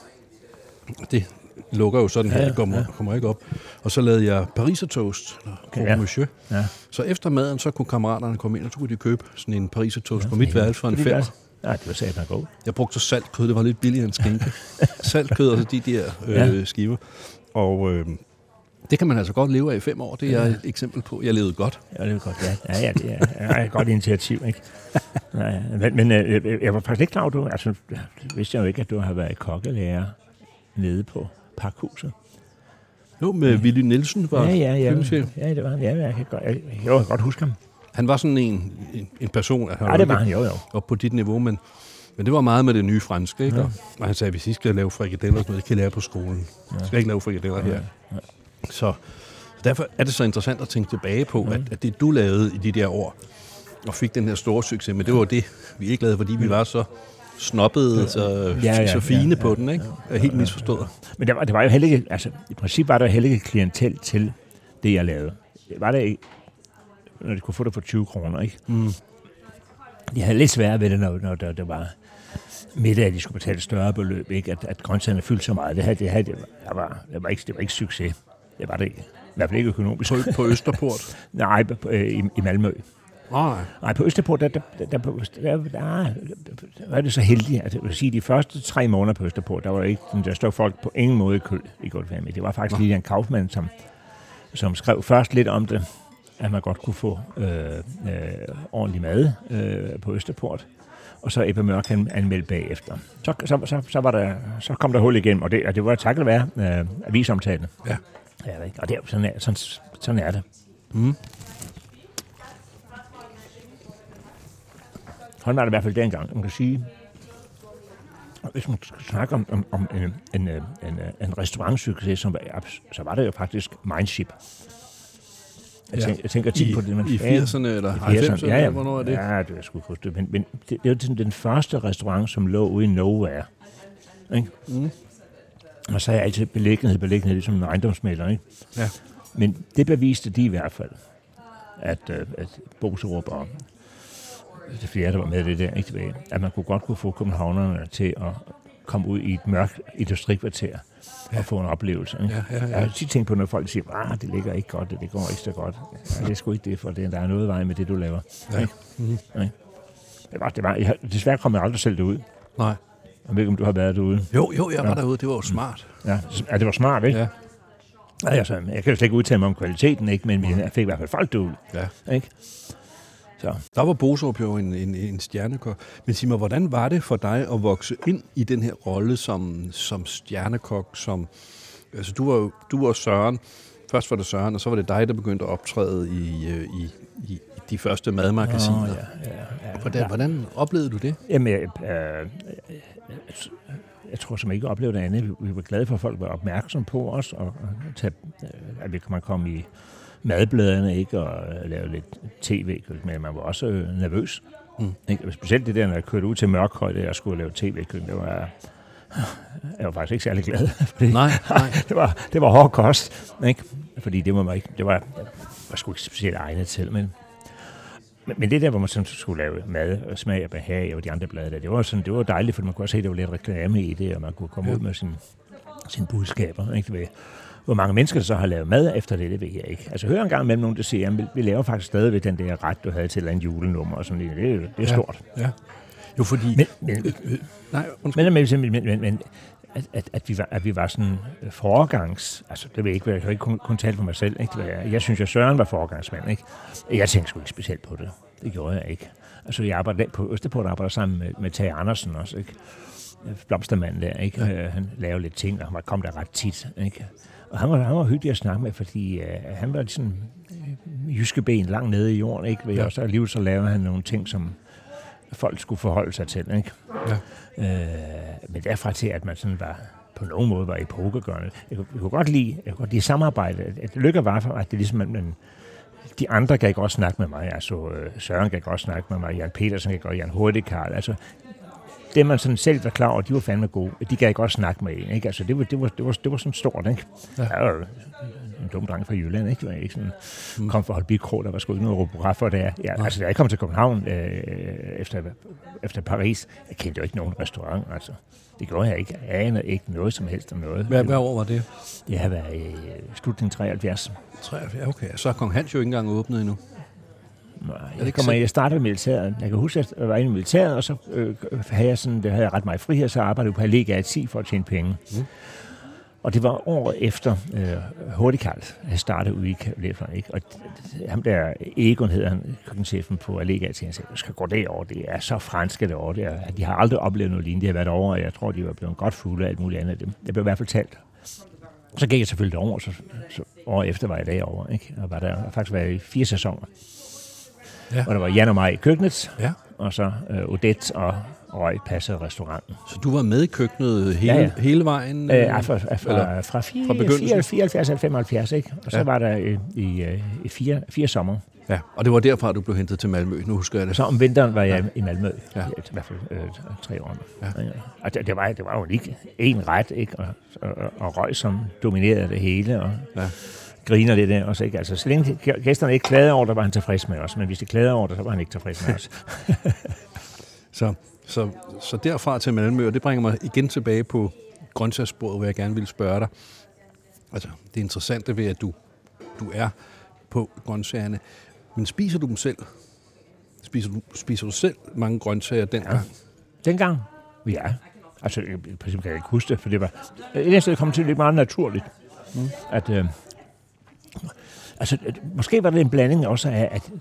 Det lukker jo sådan her, Ja, det kommer, ja. kommer ikke op. Og så lavede jeg pariser toast, eller Okay, ja. monsieur. Ja. Så efter maden, så kunne kammeraterne komme ind, og så kunne de købe sådan en pariser toast Ja, på mit værelse for en helvede. fem. Ja, det var satan god. Jeg brugte så saltkød, det var lidt billigere end skinke. *laughs* saltkød og så de der øh, Ja. skiver. Og øh, det kan man altså godt leve af i fem år. Det er jeg et eksempel på. Jeg levede godt. Ja, det er godt. Ja, ja, ja det er, er et godt initiativ, ikke? *laughs* Ja, ja. Men, men øh, jeg- jeg var faktisk ikke klar over, du, altså, det vidste jeg jo ikke, at du har været kokkelærer nede på Parkhuset. Jo, med Willy Nielsen var ja, ja, ja. køkkenchef. Ja, det var han. Ja, jeg kan godt, jeg, jeg kan godt huske ham. Han var sådan en, en, en person, han Ja, det var han, jo, jo. op på dit niveau, men, men det var meget med det nye franske. Ikke? Ja. Og, og han sagde, hvis I skal lave frikadeller, og sådan noget, kan I lære på skolen. Ja. skal ikke lave frikadeller her. Ja. Så derfor er det så interessant at tænke tilbage på, Mm. at, at det du lavede i de der år, og fik den her store succes, men det var det, vi ikke lavede, fordi vi var så snobbede, så, Ja, ja, så fine ja, på ja, den, ikke? Er helt misforstået. Men det var, det var jo heller ikke, altså i princippet var der heller ikke klientel til det, jeg lavede. Det var der ikke, når de kunne få det for 20 kroner, ikke? Mm. de havde lidt svært ved det, når, når der, der var midt af, at de skulle betale et større beløb, ikke? At, at grøntsagerne fyldte så meget. Det her, det her det var, det var, det var, ikke, det var ikke succes. Det var det ikke. I hvert fald ikke økonomisk. På, på Østerport? *laughs* nej, øh, i, i Malmø. Nej. Nej, på Østerport, der, der, der, der, der, der var det så heldigt, at jeg vil sige, de første tre måneder på Østerport, der var ikke, der stod folk på ingen måde i kø i GoFundMe. Det var faktisk lige en Kaufmann, som, som skrev først lidt om det, at man godt kunne få øh, øh, ordentlig mad øh, på Østerport og så Ebbe Mørk han anmeldte bagefter. Så, så, så, så, var der, så kom der hul igennem, og det, og det var takket være øh, avisomtalen. Ja. Ja, ikke? og det, er- sådan, er, sådan, sådan er det. Mm. Sådan var det i hvert fald dengang. Man kan sige, hvis man skal snakke om, om, om en, en, øh, en, øh, en restaurantsucces, som var, så var det jo faktisk Mindship. Jeg, Ja. tænker, jeg tænker tit I, på det. Man, I 80'erne eller 90'erne? ja, ja. Hvornår er det? Ja, det er sgu huske det. Men, men det, det var sådan den første restaurant, som lå ude i Nowhere. Ikke? Mm. Og så er jeg altid beliggenhed, beliggenhed, ligesom en ejendomsmælder. Ikke? Ja. Men det beviste de i hvert fald, at, øh, at Boserup og det fjerde, der var med det der, ikke tilbage, at man kunne godt kunne få københavnerne til at komme ud i et mørkt industrikvarter ja. og få en oplevelse. Ikke? Ja, ja, Jeg ja. har tit tænkt på, når folk siger, at det ligger ikke godt, det, går ikke så godt. Ja, det er sgu ikke det, for det, der er noget vej med det, du laver. Ja. Ikke? Mhm. Ikke? Det var, det var, jeg, desværre kom jeg aldrig selv derud. Nej. Jeg ved ikke, om du har været derude. Jo, jo, jeg var Ja. derude. Det var jo smart. Ja, ja det var smart, ikke? Ja. Ja. Altså, jeg kan jo slet ikke udtale mig om kvaliteten, ikke? men jeg fik i hvert fald folk derud. Ja. Ikke? Så. Der var Boserup jo en, en, en stjernekok. Men sig mig, hvordan var det for dig at vokse ind i den her rolle som, som stjernekok? Som, altså, du var jo du var Søren. Først var det Søren, og så var det dig, der begyndte at optræde i, øh, i, i, de første madmagasiner. Nå, ja, ja, ja. Hvordan, hvordan oplevede du det? Jamen, jeg, øh, jeg, tror som ikke oplevede det andet. Vi, var glade for, at folk var opmærksomme på os, og, tage, øh, at vi man kom i madbladene, ikke, og øh, lave lidt tv, men man var også øh, nervøs. Mm. Ikke? Specielt det der, når jeg kørte ud til Mørkhøj, da jeg skulle lave tv-køkken, det var, jeg var faktisk ikke særlig glad. *laughs* Fordi Nej, nej. *laughs* det, var, det var hård kost, ikke? fordi det var, ikke, det var, var sgu ikke specielt egnet til, men men, men det der, hvor man sådan skulle lave mad og smag og behag og de andre blade der, det var, sådan, det var dejligt, for man kunne også se, at der var lidt reklame i det, og man kunne komme Ja. ud med sin, sine budskaber. Ikke? Ved, hvor mange mennesker der så har lavet mad efter det, det ved jeg ikke. Altså hør en gang imellem nogen, der siger, at vi, vi laver faktisk stadigvæk den der ret, du havde til andet julenummer og sådan noget. Det, er det er Ja. stort. Ja. Jo, fordi... Men, men, nej, undskyld. men, men, men, men, men at, at, at, vi var, at vi var sådan øh, foregangs... Altså, det ved jeg ikke, jeg kan ikke kun, kun tale for mig selv. Ikke? Jeg, jeg synes, at Søren var foregangsmand. Ikke? Jeg tænkte sgu ikke specielt på det. Det gjorde jeg ikke. Altså, jeg arbejdede på Østerport, arbejder sammen med, med Tage Andersen også, ikke? Blomstermanden der, ikke? Ja. Øh, han lavede lidt ting, og han kom der ret tit, ikke? Og han var, han var hyggelig at snakke med, fordi øh, han var sådan øh, jyske ben langt nede i jorden, ikke? Ja. Ja. Og så alligevel så lavede han nogle ting, som folk skulle forholde sig til, ikke? Ja. Øh, men derfra til, at man sådan var på nogen måde var epokegørende. Jeg, kunne- jeg kunne godt lide, jeg kunne godt lide samarbejde. At, at lykke var for, at det ligesom, at man, de andre kan godt snakke med mig. Altså øh, Søren kan godt snakke med mig, Jan Petersen kan godt, Jan Hurtigkarl. Altså, det man sådan selv var klar over, de var fandme gode. De kan godt snakke med en, ikke? Altså, det var, det var, det var, det var sådan stort, ikke? Ja. Ja. Jeg var en dum dreng fra Jylland, ikke? Det var ikke sådan, mm. kom fra Holbæk Krog, der var sgu ikke noget robograf for det. Ja, altså, da jeg kom til København øh, efter, efter Paris, jeg kendte jo ikke nogen restaurant, altså. Det gjorde jeg ikke. Jeg anede ikke noget som helst om noget. Hvad, hvad år var det? Det har været i øh, slutningen 73. 73, okay. Så er Kong Hans jo ikke engang åbnet endnu. Nej, det jeg, ikke kommer, jeg startede i militæret. Jeg kan huske, at jeg var inde i militæret, og så øh, havde jeg sådan, det havde jeg ret meget frihed, så arbejdede jeg på Allega 10 for at tjene penge. Mm. Og det var året efter øh, Hurtigkarl havde startet ude i Kavallerfløjen, ikke? Og ham der, Egon hedder han, køkkenchefen på Allega 10, han sagde, skal gå derover, det er så franske derovre. Det er, de har aldrig oplevet noget lignende. De har været over, og jeg tror, de var blevet godt fulde af alt muligt andet. Det, det blev i hvert fald talt. Så gik jeg selvfølgelig over, så, så året efter var jeg derovre, ikke? Og var der har faktisk været i fire sæsoner. Ja. Og der var Jan og mig i køkkenet, Ja. og så øh, Odette og Røg passede restauranten. Så du var med i køkkenet hele, Ja, ja, ja. hele vejen? Øh, fra, fra, fra, fra, fra 4, begyndelsen? 74 eller 75, ikke? Og så Ja. var der øh, i, øh, i fire, fire sommer. Ja, og det var derfra, du blev hentet til Malmø. Nu husker jeg det. Så om vinteren var jeg i Malmø. Ja. Ja. I hvert fald øh, tre år. Ja. Ja. Og det, det, var, det var jo ikke en ret, ikke? Og, og, og røg, som dominerede det hele, og Ja. ja. griner lidt af os. Ikke? Altså, så længe gæsterne ikke klagede over det, var han tilfreds med os. Men hvis de klagede over det, så var han ikke tilfreds med os. *laughs* Så, så, så derfra til Malmø, og det bringer mig igen tilbage på grøntsagssporet, hvor jeg gerne ville spørge dig. Altså, det interessante ved, at du, du er på grøntsagerne, men spiser du dem selv? Spiser du, spiser du selv mange grøntsager dengang? Ja. Dengang, ja. Altså, i princippet kan jeg ikke huske det, for det var... Et eller andet sted kom til at ligge meget naturligt. Mm. At, øh, altså, måske var det en blanding også af, at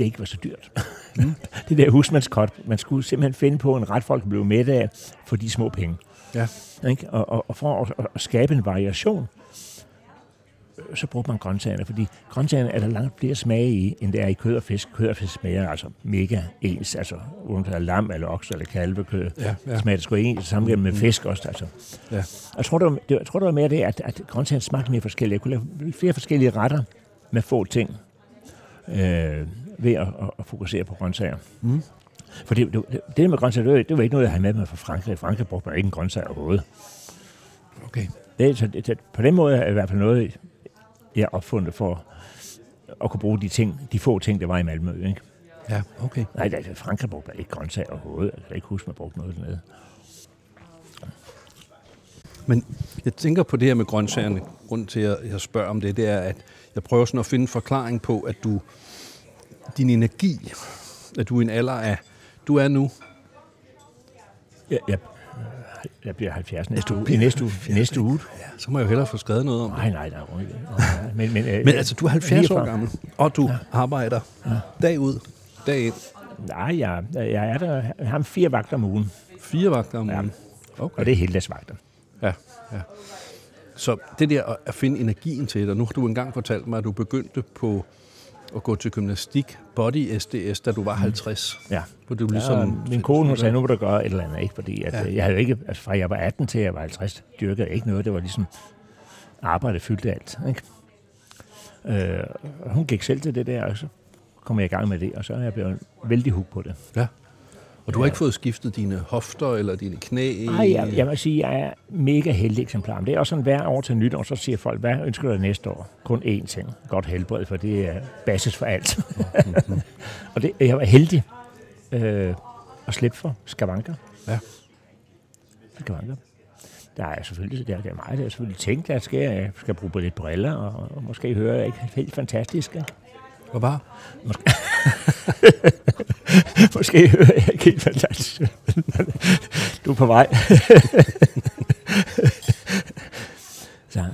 det ikke var så dyrt. Mm. *laughs* det der husmandskot, man skulle simpelthen finde på en ret, folk blev mætte af for de små penge. Ja. Ikke? Og, og, og for at, at skabe en variation, så brugte man grøntsagerne, fordi grøntsagerne er der langt flere smage i, end det er i kød og fisk. Kød og fisk smager altså mega ens, altså uden det er lam eller okse eller kalvekød. Ja, ja. smager det sgu ens, sammen med fisk også. Altså. Ja. Jeg tror, det var, det, jeg tror, det var mere det, at, at grøntsagerne smagte mere forskellige. Jeg kunne lave flere forskellige retter med få ting øh, ved at, at, fokusere på grøntsager. Mm. For det, det, det med grøntsager, det var, det var ikke noget, jeg havde med mig fra Frankrig. Frankrig brugte man ikke en grøntsag overhovedet. Okay. Det, så det, det, på den måde er det i hvert fald noget, jeg opfundet for at kunne bruge de ting, de få ting, der var i Malmø. Ikke? Ja, okay. Nej, nej, Frankrig brugte ikke grøntsager overhovedet. Jeg kan ikke huske, man brugte noget dernede. Men jeg tænker på det her med grøntsagerne. Grunden til, at jeg spørger om det, det er, at jeg prøver sådan at finde en forklaring på, at du, din energi, at du er en alder af, du er nu, Jeg, jeg, jeg bliver 70 næste uge. I næste uge. Næste uge. så må jeg jo hellere få skrevet noget om det. Nej, nej, nej. nej, nej. Men, men, øh, Men altså, du er 70 år 49. gammel, og du ja. arbejder ja. dag ud, dag ind, Nej, jeg, jeg er der. Jeg har fire vagter om ugen, fire vagter om Ja. ugen. Okay. og det er heldagsvagter. Ja, ja. Så det der at- finde energien til det, nu har du engang fortalt mig, at du begyndte på at gå til gymnastik, body SDS, da du var 50. Ja. Hvor du Ligesom, ja, min kone hun sagde, nu må du gøre et eller andet, ikke? Fordi at, Ja. ja. jeg havde ikke, altså fra jeg var 18 til jeg var 50, dyrkede jeg ikke noget. Det var ligesom, arbejde fyldte alt, ikke? Øh, hun gik selv til det der, og så kom jeg i gang med det, og så er jeg blevet vældig hooked på det. Ja. Og du har ikke fået skiftet dine hofter eller dine knæ? Nej, jeg, jeg vil sige, at jeg er mega heldig eksemplar. Men det er også sådan, hver år til nytår, så siger folk, hvad ønsker du dig næste år? Kun én ting. Godt helbred, for det er basis for alt. *laughs* og det, jeg var heldig øh, at slippe for skavanker. Ja. Skavanker. Der er selvfølgelig der, der er meget, der er selvfølgelig tænkt, at jeg skal, jeg skal bruge lidt briller, og, og måske høre jeg ikke helt fantastisk. Ikke? Hvad var? Måske *laughs* *laughs* hører jeg ikke helt fantastisk. du er på vej. *laughs* Så,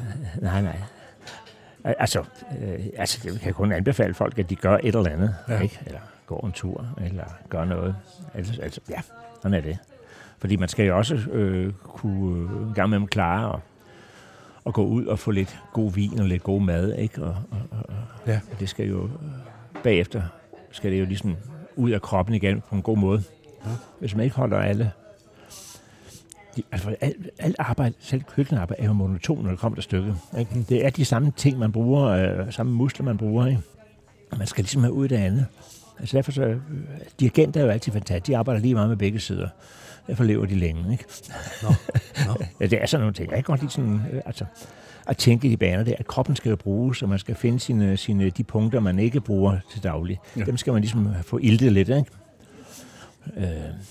nej, nej. Al- Altså, øh, altså, jeg kan kun anbefale folk, at de gør et eller andet. Ja. Ikke? Eller går en tur, eller gør noget. Altså, altså ja, sådan er det. Fordi man skal jo også øh, kunne øh, en gang med dem klare og, og gå ud og få lidt god vin og lidt god mad. Ikke? Og, og, og, Ja. og det skal jo øh, bagefter skal det jo ligesom ud af kroppen igen på en god måde. Ja. Hvis man ikke holder alle... De, altså, alt, alt arbejde, selv køkkenarbejde, er jo monoton, når det kommer til stykket. Ikke? Det er de samme ting, man bruger, øh, samme muskler, man bruger. Ikke? Man skal ligesom have ud af det andet. Altså derfor så, øh, dirigenter er jo altid fantastiske. De arbejder lige meget med begge sider. Derfor lever de længe, ikke? Nå, nå. *laughs* Ja, det er sådan nogle ting. Jeg kan godt lide sådan, øh, altså, at tænke i de baner der, at kroppen skal jo bruges, og man skal finde sine, sine, de punkter, man ikke bruger til daglig. Ja. Dem skal man ligesom få iltet lidt, ikke? Øh,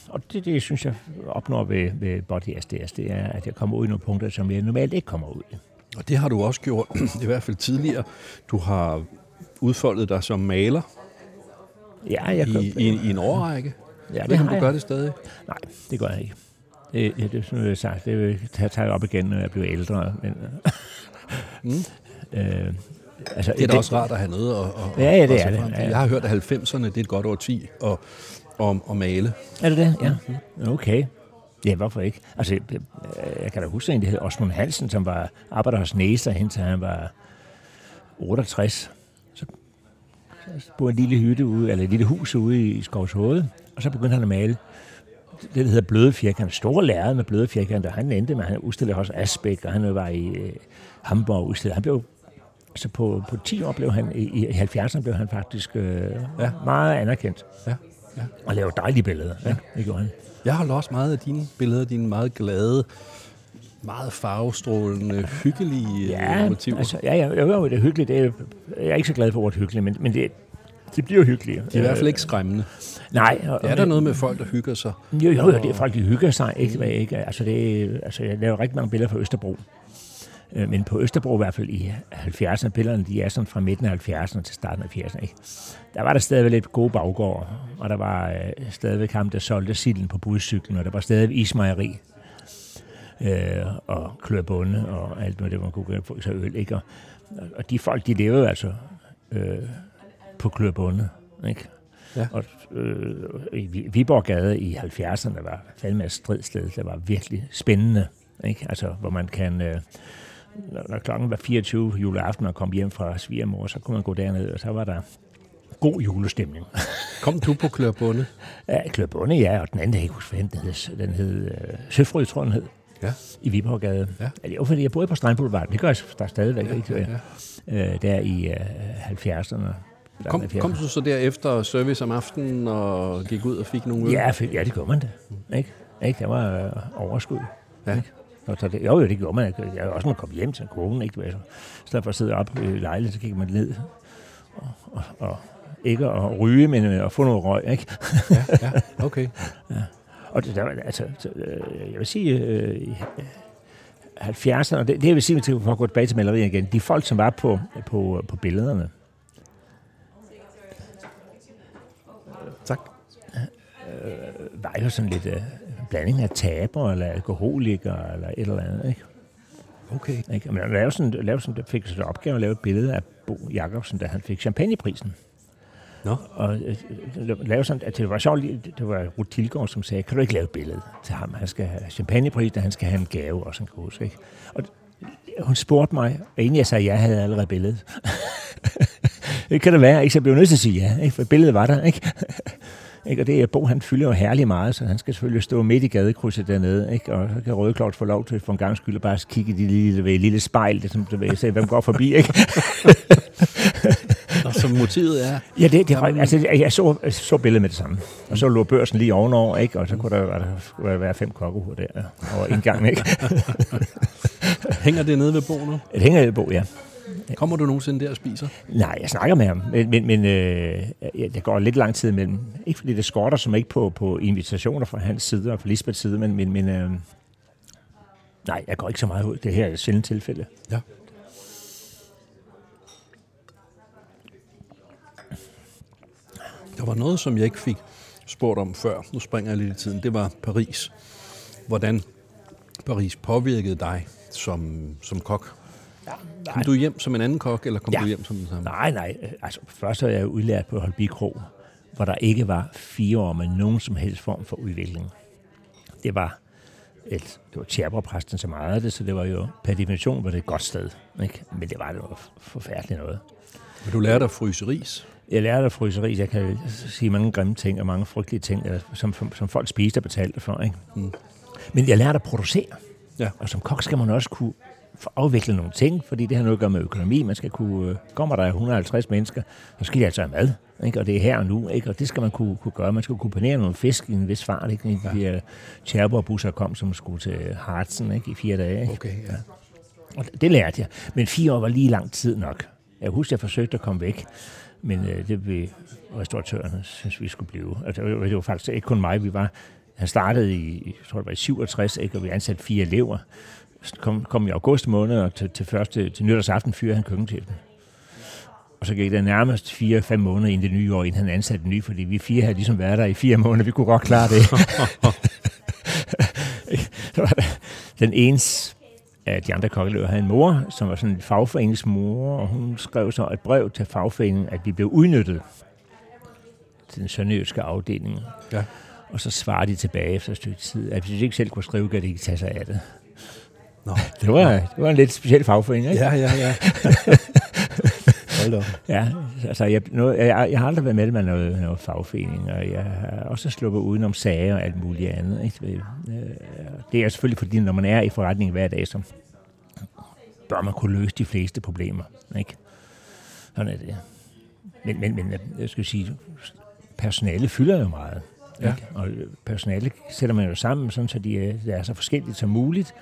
og det, det, synes jeg opnår ved, ved Body SDS, det er, at jeg kommer ud i nogle punkter, som jeg normalt ikke kommer ud i. Og det har du også gjort, *clears throat* i hvert fald tidligere. Du har udfoldet dig som maler Ja, jeg i, i, i en årrække. ja, Jeg ved har du jeg. gør det stadig. Nej, det gør jeg ikke. Det, ja, det sådan, jeg sagt. Det vil jeg op igen, når jeg bliver ældre. Men, Mm. øh, altså, Det er da også rart at have noget at, at, Ja, ja, det er det. frem. Jeg har hørt, at 90'erne det er et godt årti at, at, at male. Er det det? Ja. Okay. Ja, hvorfor ikke? Altså, jeg, jeg kan da huske en, der hed Osmund Hansen, som var arbejder hos Næser, indtil han var 68. Så, så boede en lille hytte ude, eller et lille hus ude i Skovshoved, og så begyndte han at male det, der hedder bløde firkanter. Store lærred med bløde firkanter. Han endte med, han udstillede også Asbæk, og han var i øh, Hamburg udstillet. Han blev altså på, på 10 år blev han, i, i 70'erne blev han faktisk øh, ja. meget anerkendt. Ja. ja. Og lavede dejlige billeder. Ja. Ja, det gjorde han. Jeg holder også meget af dine billeder, dine meget glade, meget farvestrålende, hyggelige ja, øh, motiver. Altså, ja, ja, jo, jo, det er hyggeligt. Det er, jeg er ikke så glad for ordet hyggeligt, men, men det, det bliver hyggeligt. Det er i hvert fald ikke skræmmende. Nej. Og, er der noget med folk, der hygger sig? Jo, jo, jo det er folk, der hygger sig. Ikke, ikke? Altså, det, altså, jeg laver rigtig mange billeder fra Østerbro. Øh, men på Østerbro i hvert fald i 70'erne, billederne de er sådan fra midten af 70'erne til starten af 80'erne. Ikke? Der var der stadigvæk lidt gode baggård, og der var øh, stadigvæk ham, der solgte silden på budcyklen, og der var stadig ismejeri øh, og klørbunde og alt noget, det man kunne få sig øl. Ikke? Og, og de folk, de levede altså øh, på klørbunde. Ikke? Ja. Og øh, i Viborggade i 70'erne var fandme et stridsted, der var virkelig spændende. Ikke? Altså, hvor man kan... Øh, når klokken var 24 juleaften og kom hjem fra svigermor, så kunne man gå derned, og så var der god julestemning. *laughs* Kom du på Klørbunde? Ja, Klørbunde, ja, og den anden, jeg ikke huske, den hed, den hed uh, Søfrød, tror den hed. Ja. I Viborggade. Ja. ja. Det var fordi, jeg boede på Strandboulevard. Det gør jeg der stadigvæk, ja, ikke? Ja. Uh, der i uh, 70'erne. Kom, kom du så derefter service om aftenen og gik ud og fik nogle øl? Ja, ja det gør man da. Ikke? Ikke? Der var uh, overskud. Ja. Ikke? Og så det, jo, jo, det gjorde man. Jeg også man kom hjem til kogen, ikke? I stedet for at sidde op i lejligheden, så gik man ned og, og, og ikke at ryge, men at få noget røg, ikke? ja, ja, okay. *laughs* ja. Og det, der, altså, øh, jeg vil sige, øh, 70'erne, det, det jeg vil sige, at gå tilbage til maleriet igen, de folk, som var på, på, på billederne, Tak. Øh, var jo sådan lidt øh, blanding af taber eller alkoholikere eller et eller andet, ikke? Okay. Ikke? Men lavede sådan, lavede sådan, fik så opgave at lave et billede af Bo Jacobsen, da han fik champagneprisen. Nå. Og øh, lave sådan, at det var sjovt, det var Ruth Tilgaard, som sagde, kan du ikke lave et billede til ham? Han skal have champagnepris, og han skal have en gave også, en kan ikke? Og hun spurgte mig, og inden jeg sagde, jeg havde allerede billedet. *laughs* det kan det være, ikke? Så jeg blev nødt til at sige ja, ikke? for billedet var der, ikke? *laughs* Ikke? Og det er Bo, han fylder jo herlig meget, så han skal selvfølgelig stå midt i gadekrydset dernede, ikke? og så kan Rødeklart få lov til for en gang skyld at bare kigge i det lille, lille spejl, det, som du ved, se, hvem går forbi. Ikke? og som motivet er? Ja, det, det altså, jeg så, så billedet med det samme. Og så lå børsen lige ovenover, ikke? og så kunne der, der, være fem kokkehoveder der over en gang. Ikke? *laughs* hænger det nede ved Bo nu? Det hænger ved Bo, ja. Kommer du nogensinde der og spiser? Nej, jeg snakker med ham, men, men, men øh, det går lidt lang tid imellem. Ikke fordi det skorter som ikke på, på invitationer fra hans side og fra Lisbeths side, men, men, men øh, nej, jeg går ikke så meget ud. Det her er et sjældent tilfælde. Ja. Der var noget, som jeg ikke fik spurgt om før. Nu springer jeg lidt i tiden. Det var Paris. Hvordan Paris påvirkede dig som, som kok? Ja, kom du hjem som en anden kok, eller kom ja. du hjem som den samme? Nej, nej. Altså, først er jeg udlært på Holby Kro, hvor der ikke var fire år med nogen som helst form for udvikling. Det var et, det var tjerberpræsten så meget af det, så det var jo per definition var det et godt sted. Ikke? Men det var det var forfærdeligt noget. Men du lærte at fryse ris? Jeg lærte at fryse ris. Jeg kan sige mange grimme ting og mange frygtelige ting, som, som folk spiste og betalte for. Ikke? Mm. Men jeg lærte at producere. Ja. Og som kok skal man også kunne afvikle nogle ting, fordi det har noget at gøre med økonomi. Man skal kunne, øh, kommer der 150 mennesker, så skal de altså have mad, ikke? og det er her og nu, ikke? og det skal man kunne, kunne gøre. Man skal kunne panere nogle fisk i en vis fart, ikke? De ja. her Cherbourg-busser kom, som skulle til Hartsen ikke? i fire dage. Ikke? Okay, ja. Og det lærte jeg. Men fire år var lige lang tid nok. Jeg husker, jeg forsøgte at komme væk, men øh, det blev restauratørerne, synes vi skulle blive. Altså, det, var, det var faktisk ikke kun mig, vi var han startede i, jeg tror det var i 67, ikke, og vi ansatte fire elever kom, kom i august måned, og til, til, første, til nytårsaften fyrede han køkkenchefen. Og så gik der nærmest 4-5 måneder ind det nye år, inden han ansatte den nye, fordi vi fire havde ligesom været der i fire måneder. Vi kunne godt klare det. *laughs* den ens af de andre kokkeløver havde en mor, som var sådan en fagforeningsmor, og hun skrev så et brev til fagforeningen, at vi blev udnyttet til den sønderjyske afdeling. Ja. Og så svarede de tilbage efter et stykke tid, at hvis de ikke selv kunne skrive, kan de ikke tage sig af det. Nå. Det, var, det var en lidt speciel fagforening, ikke? Ja, ja, ja. *laughs* Hold Ja, altså jeg, noget, jeg, jeg har aldrig været medlem af noget, noget fagforening, og jeg har også sluppet udenom sager og alt muligt andet. Ikke? Øh, det er selvfølgelig fordi, når man er i forretning hver dag, så bør man kunne løse de fleste problemer. Ikke? Sådan er det. Men, men, men jeg skal sige, personale fylder jo meget. Ja. Ikke? Og personale sætter man jo sammen, sådan, så de er, de er så forskellige som muligt.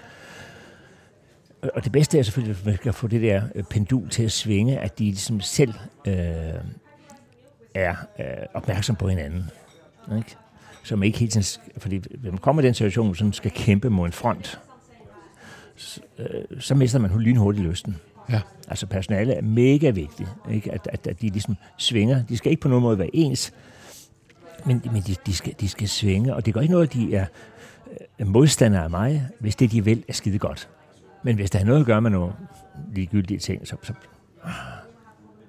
Og- det bedste er selvfølgelig, at man kan få det der øh, pendul til at svinge, at de ligesom selv øh, er øh, opmærksom på hinanden. Ikke? Så man ikke helt sk- fordi hvis man kommer i den situation, som skal kæmpe mod en front, så, øh, så mister man lynhurtigt lysten. Ja. Altså personale er mega vigtigt, ikke? At, at, at de ligesom svinger. De skal ikke på nogen måde være ens, men, men de, de, skal, de skal svinge, og det gør ikke noget, at de er øh, modstandere af mig, hvis det, de vil, er skide godt. Men hvis der er noget at gøre med nogle ligegyldige ting, så, så,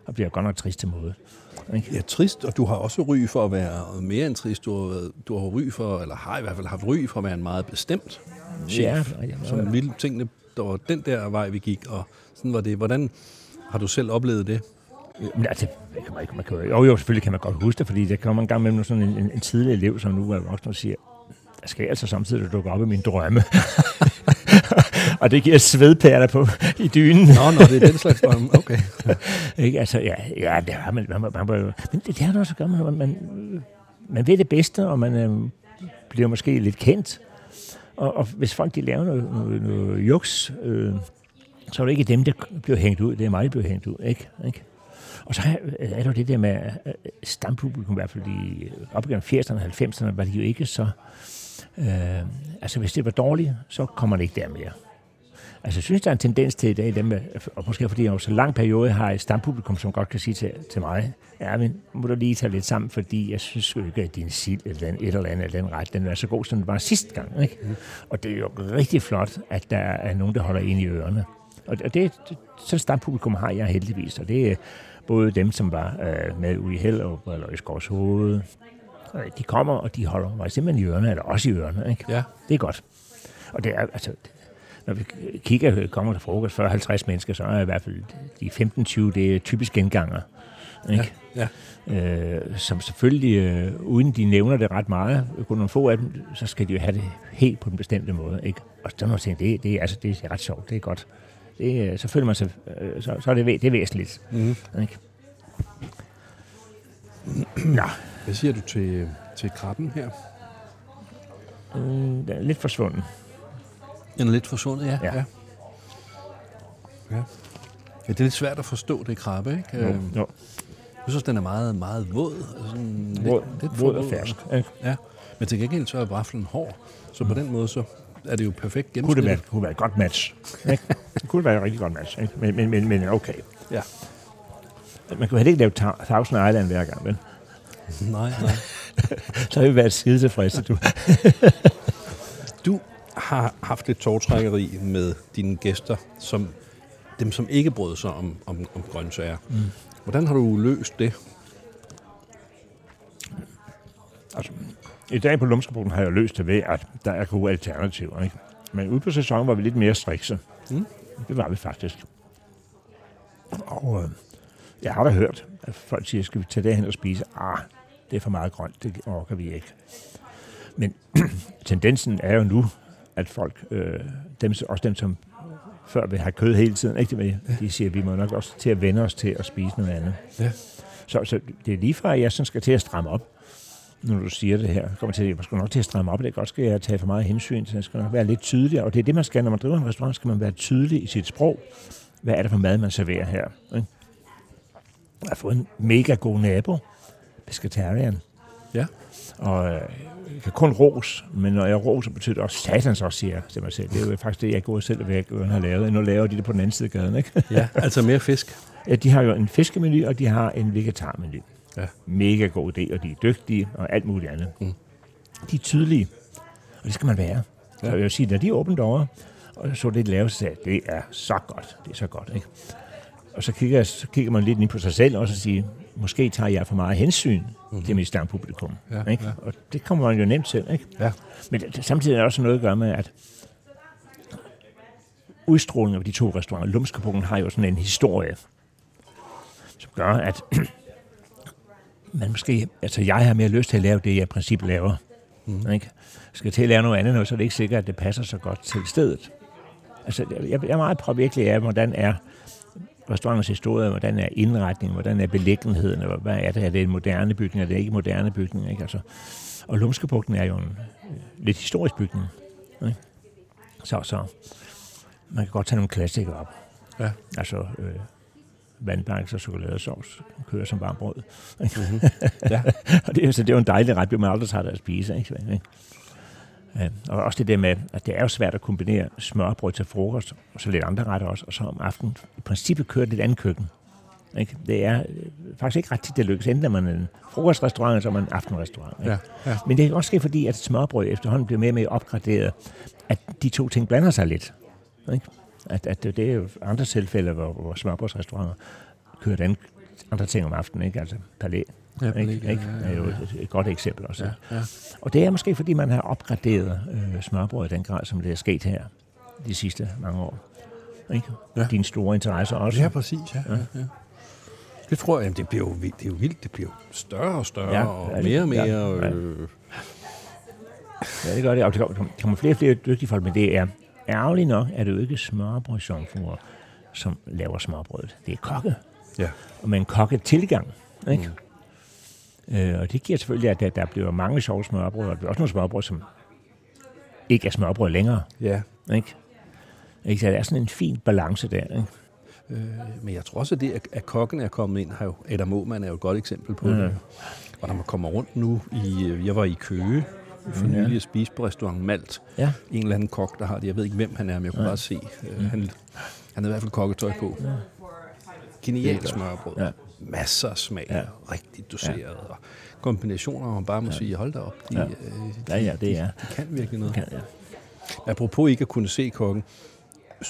så bliver jeg godt nok trist til måde. Ikke? Ja, trist, og du har også ry for at være mere end trist. Du har, du har ry for, eller har i hvert fald haft ry for at være en meget bestemt chef, Ja, som ville tingene, der var den der vej, vi gik, og sådan var det. Hvordan har du selv oplevet det? Men altså, det kan man ikke, man kan, jo- jo, selvfølgelig kan man godt huske det, fordi der kommer en gang mellem sådan en, en, en tidlig elev, som nu er voksen og siger, der skal altså samtidig dukke op i mine drømme. *laughs* og det giver svedpærler på i dynen. Nå, nå, det er den slags drømme. Okay. *laughs* Ikke? Altså, ja, ja det har man, man, man, man, man men det, det har det også at at man, man ved det bedste, og man øh, bliver måske lidt kendt. Og, og hvis folk de laver noget, noget, noget juks, øh, så er det ikke dem, der bliver hængt ud. Det er mig, der bliver hængt ud. Ikke? Ikke? Og så er, er der det der med øh, stampublikum, i hvert fald i, op igennem 80'erne og 90'erne, var de jo ikke så... Øh, altså, hvis det var dårligt, så kommer det ikke der mere. Altså, jeg synes, der er en tendens til i dag, dem, og måske fordi jeg over så lang periode har et stampublikum, som godt kan sige til, til mig, ja, men må du lige tage lidt sammen, fordi jeg synes jo ikke, at din sild eller den, et eller andet eller den ret, den er så god, som den var sidste gang. Ikke? Mm. Og det er jo rigtig flot, at der er nogen, der holder ind i ørerne. Og det, det, det sådan et stampublikum har jeg heldigvis, og det er både dem, som var øh, med ude i Hellerup eller i Skovs Hoved. Øh, De kommer, og de holder mig simpelthen i ørerne, eller også i ørerne. Ikke? Ja. Det er godt. Og det er, altså, når vi kigger, kommer der frokost 40-50 mennesker, så er i hvert fald de 15-20, det er typisk genganger. Ikke? Ja. Øh, som selvfølgelig, øh, uden de nævner det ret meget, kun nogle få af dem, så skal de jo have det helt på en bestemte måde. Ikke? Og sådan nogle ting, det, det, altså, det er ret sjovt, det er godt. Det, øh, så føler man sig, øh, så, så er det, det er væsentligt. Mm. Ikke? Nå, Hvad siger du til, til krabben her? øh, den er lidt forsvunden. Er lidt forsvundet, ja. Ja. ja. ja. Ja, det er lidt svært at forstå, det krabbe, ikke? Jo, Øhm, jo. Jeg synes, den er meget, meget våd. Sådan Våd, lidt våd for og fersk. Ikke? Ja, men til gengæld så er vaflen hård. Så på den måde, så er det jo perfekt Kunne det gennemsnit. være, kunne være et godt match? Ikke? Det kunne være et rigtig godt match, ikke? Men, men, men, men okay. Ja. Man kunne heller ikke lave Thousand Island hver gang, vel? Nej, nej. *laughs* Så har vi været skide tilfredse, du. *laughs* Har haft et tårtrækkeri med dine gæster, som dem, som ikke brød sig om, om, om grøntsager. Mm. Hvordan har du løst det? Altså, I dag på Lumskebrugten har jeg løst det ved, at der er gode alternativer. Ikke? Men ude på sæsonen var vi lidt mere strikse. Mm. Det var vi faktisk. Og øh, jeg har da hørt, at folk siger, skal vi tage det hen og spise? Ah, det er for meget grønt, det orker vi ikke. Men *clears throat* tendensen er jo nu, at folk, øh, dem, også dem, som før vil have kød hele tiden, ikke? De, de siger, at vi må nok også til at vende os til at spise noget andet. Ja. Så, så det er lige fra, at jeg sådan skal til at stramme op, når du siger det her. Jeg kommer til, at jeg skal nok til at stramme op. Det kan godt ske, at jeg tager for meget hensyn, så jeg skal nok være lidt tydeligere. Og det er det, man skal, når man driver en restaurant, skal man være tydelig i sit sprog. Hvad er det for mad, man serverer her? Ikke? Jeg har fået en mega god nabo, pescatarian. Ja. Og øh, kan kun ros, men når jeg roser, betyder det også satans også, siger jeg til mig selv. Det er jo faktisk det, jeg går selv ved at har lavet. Nu laver de det på den anden side af gaden, ikke? Ja, altså mere fisk. *laughs* Ja, de har jo en fiskemenu, og de har en vegetarmenu. Ja. Mega god idé, og de er dygtige, og alt muligt andet. Mm. De er tydelige, og det skal man være. Ja. Så jeg vil sige, når de er åbent over, og jeg så det lave, så sagde jeg, det er så godt, det er så godt, ikke? Og så kigger, jeg, så kigger man lidt ind på sig selv og siger, måske tager jeg for meget hensyn mm-hmm. til mit stampublikum. Ja, ikke? ja. Og det kommer man jo nemt til, ikke? Ja. Men samtidig er der også noget at gøre med, at udstrålingen af de to restauranter, Lumskebungen har jo sådan en historie, som gør, at *clears throat* man måske, altså jeg har mere lyst til at lave det, jeg i princip laver. Mm. Ikke? Skal jeg til at lave noget andet, så er det ikke sikkert, at det passer så godt til stedet. Altså, jeg, jeg er meget påvirkelig af, hvordan er restaurantens historie, hvordan er indretningen, hvordan er beliggenheden, og hvad er det, er det en moderne bygning, er det ikke en moderne bygning, ikke? Altså, og Lumskebugten er jo en øh, lidt historisk bygning. Ikke? Så, så man kan godt tage nogle klassikere op. Ja. Altså øh, vandbanks og chokoladesauce kører som varmt brød. Mm-hmm. Ja. *laughs* og det, er, så det er jo en dejlig ret, man aldrig tager at spise. Ikke? Og også det der med, at det er jo svært at kombinere smørbrød til frokost, og så lidt andre retter også, og så om aftenen i princippet køre et lidt andet køkken. Ikke? Det er øh, faktisk ikke ret tit, det lykkes. Enten er man en frokostrestaurant, eller er man en aftenrestaurant. Ikke? Ja, ja. Men det kan også ske, fordi at smørbrød efterhånden bliver mere og mere opgraderet, at de to ting blander sig lidt. Ikke? At, at det, det er jo andre tilfælde, hvor, hvor smørbrødsrestauranter kører den andre ting om aftenen, ikke? Altså palæ. Ja, ikke? palæ, ja, ikke? ja, ja, er jo ja. et, et, godt eksempel også. Ja, ja. Og det er måske, fordi man har opgraderet øh, smørbrød i den grad, som det er sket her de sidste mange år. Ikke? Ja. Dine store interesser også. Ja, præcis. Ja, ja. Ja. Det tror jeg, det bliver jo vildt. Det er jo vildt. Det bliver jo større og større, Ja, og mere og mere. ja, ja. Øh, Ja, det gør det. Og der kommer- kommer flere og flere dygtige folk, men det er ærgerligt nok, at det jo ikke smørbrødsjomfruer, som laver smørbrødet. Det er kokke. ja. Og med en kokke tilgang. Ikke? Mm. Øh, og det giver selvfølgelig, at der, der bliver mange sjove smørbrød, og der bliver også nogle smørbrød, som ikke er smørbrød længere. ja. Ikke? Ikke? Så der er sådan en fin balance der. Ikke? Øh, men jeg tror også, at det, at- kokken er kommet ind, har jo, Adam Måmann er jo et godt eksempel på Mhm. det. Og når man kommer rundt nu, i, øh, jeg var i Køge for Ja. nylig at spise på restaurant Malt. Ja. En eller anden kok, der har det. Jeg ved ikke, hvem han er, men jeg kunne bare se. Øh, han, han havde i hvert fald kokketøj på. Genialt smørbrød. Ja. Masser af smag. Ja. Rigtig doseret. Og kombinationer, hvor man bare må sige, hold da op. De, Ja. øh, de, Ja, ja, det er. de kan virkelig noget. Kan, ja. Apropos ikke at kunne se kokken.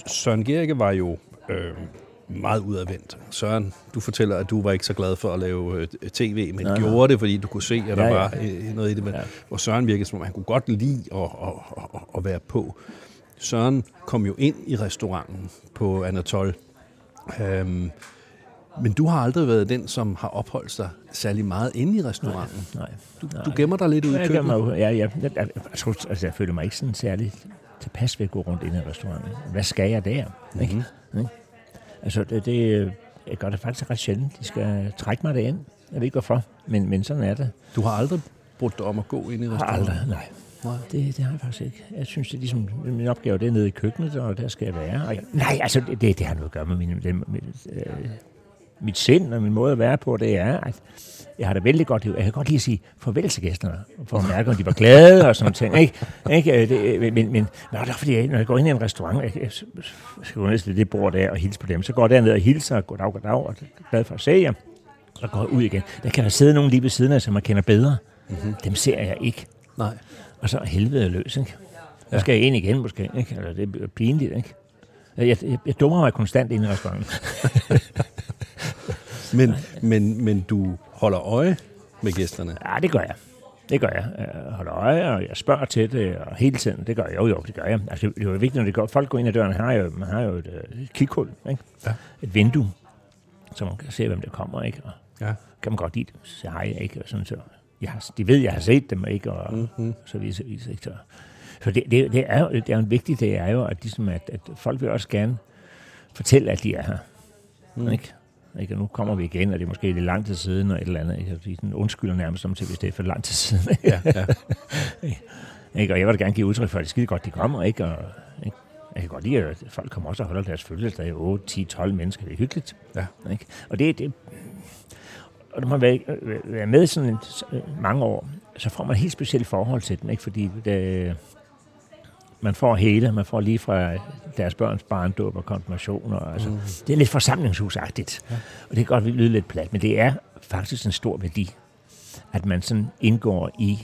Søren Gericke var jo øh, meget udadvendt. Søren, du fortæller, at du var ikke så glad for at lave øh, tv, men Nej. gjorde det, fordi du kunne se, at der Ja, ja. var øh, noget i det. Men, Ja. Hvor Søren virkede som om, han kunne godt lide at, at, at, at være på. Søren kom jo ind i restauranten på Anatol. Øhm, men du har aldrig været den, som har opholdt sig særlig meget inde i restauranten. Nej. Du, Nej. du gemmer dig lidt ude i Jeg, køkkenet. jo- ja, jeg, jeg, jeg, altså, jeg føler mig ikke sådan særlig tilpas ved at gå rundt ind i restauranten. Hvad skal jeg der? Mm-hmm. Ikke? Ikke? Altså, det, det, jeg gør det faktisk ret sjældent. De skal trække mig derind. Jeg ved ikke hvorfor, men, men sådan er det. Du har aldrig brugt dig om at gå ind i restauranten? aldrig, nej. Nej. Det, det har jeg faktisk ikke. Jeg synes, det er ligesom, min opgave det er nede i køkkenet, og der skal jeg være. Og jeg, nej, altså, det, det, har noget at gøre med min, det, mit, øh, mit sind og min måde at være på. Det er, at jeg har det vældig godt. Jeg kan godt lide at sige farvel til gæsterne, for at mærke, om de var glade og sådan ting. Ikke? Ikke? Øh, Det, men, men, men nå, det er fordi, jeg, når jeg går ind i en restaurant, jeg, jeg skal gå ned til det bord der og hilse på dem, så går jeg derned og hilser, og goddag, goddag, og glad for at se jer. Så går jeg ud igen. Der kan der sidde nogen lige ved siden af, som man kender bedre. Mm-hmm. Dem ser jeg ikke. Nej. Og så er helvede løs, ikke? Så skal jeg ind igen måske, ikke? Eller det er pinligt, ikke? Jeg, jeg, jeg dummer mig konstant ind i restauranten. *laughs* Men, men, men du holder øje med gæsterne. Ja, det gør jeg. Det gør jeg. Jeg holder øje, og jeg spørger til det, og hele tiden. Det gør jeg jo, jo, det gør jeg. Altså, det er jo vigtigt, når det går, folk går ind ad døren, har jo, man har jo et, øh, et kikhul, ikke? Ja. Et vindue, så man kan se, hvem der kommer, ikke? Og Ja. kan man godt lide dem, sige hej, ikke? Og sådan så. Jeg har, de ved, jeg har set dem, ikke? Og Mm-hmm. så videre, så videre, ikke? Så, så det, det, det, er jo, det er jo en vigtig, det er jo, at, ligesom, at, at folk vil også gerne fortælle, at de er her. Mm. Ikke? Ikke? Og nu kommer vi igen, og det er måske lidt lang tid siden, og et eller andet. Ikke? De sådan undskylder nærmest som til, hvis det er for lang tid siden. Ja, ja. *laughs* ikke? Og jeg vil da gerne give udtryk for, at det er skide godt, de kommer. Ikke? Og, ikke? Jeg kan godt lide, at folk kommer også og holder deres fødselsdag. 8, 10, 12 mennesker. Det er hyggeligt. Ja. Ikke? Og det, det og når man være, være med sådan en, øh, mange år, så får man et helt specielt forhold til dem, ikke? fordi det, man får hele, man får lige fra deres børns barndåb og konfirmationer. Altså, mm. Det er lidt forsamlingshusagtigt, ja. og det kan godt lyde lidt plat, men det er faktisk en stor værdi, at man sådan indgår i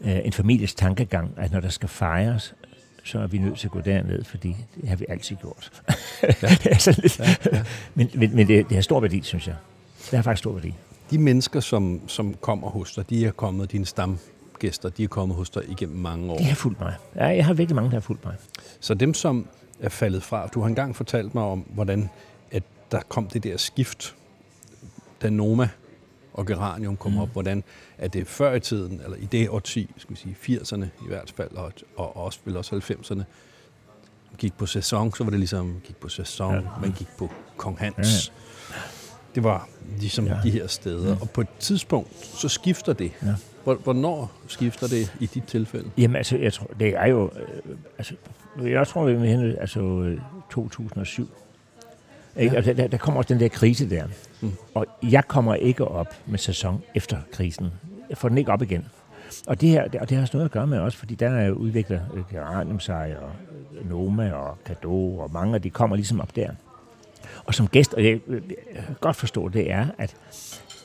øh, en families tankegang, at når der skal fejres, så er vi nødt til at gå derned, fordi det har vi altid gjort. Ja. *laughs* lidt, ja, ja. Men, men, men det, det har stor værdi, synes jeg. Det har faktisk stor værdi. De mennesker, som, som kommer hos dig, de er kommet, dine stamgæster, de er kommet hos dig igennem mange år. De har fulgt mig. Ja, jeg har virkelig mange, der har fulgt mig. Så dem, som er faldet fra, du har engang fortalt mig om, hvordan at der kom det der skift, da Noma og Geranium kom mm. op, hvordan at det før i tiden, eller i det årti, skal vi sige 80'erne i hvert fald, og, og også, vel også 90'erne, gik på sæson, så var det ligesom, gik på sæson, Ja. ja. man gik på Kong Hans. Det var ligesom Ja. ja. de her steder. Og på et tidspunkt, så skifter det. Ja. Hvor- Hvornår skifter det i dit tilfælde? Jamen altså, jeg tror, det er jo, øh, altså, jeg tror, det er altså øh, 2007. Ikke? Ja. Altså, der, der kommer også den der krise der. Mm. Og jeg kommer ikke op med sæson efter krisen. Jeg får den ikke op igen. Og det her, og det har også noget at gøre med også, fordi der er jo udviklet øh, Geranium sig, og øh, Noma og Kado, og mange af de kommer ligesom op der. Og som gæst, og jeg, jeg kan godt forstå, det er, at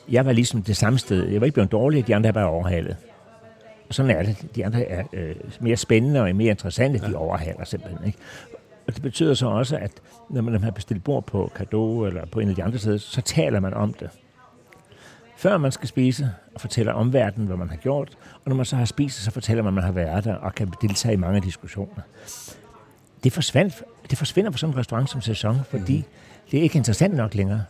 jeg var ligesom det samme sted. Jeg var ikke blevet dårlig, de andre bare overhalet. Og sådan er det. De andre er øh, mere spændende og mere interessante, ja. de overhaler simpelthen. Ikke? Og det betyder så også, at når man har bestilt bord på Kado eller på en af de andre steder, så taler man om det. Før man skal spise, og fortæller omverdenen, hvad man har gjort. Og når man så har spist, så fortæller man, at man har været der og kan deltage i mange diskussioner. Det, forsvandt, det forsvinder på sådan en restaurant som sæson, fordi mm. Det er ikke interessant nok længere.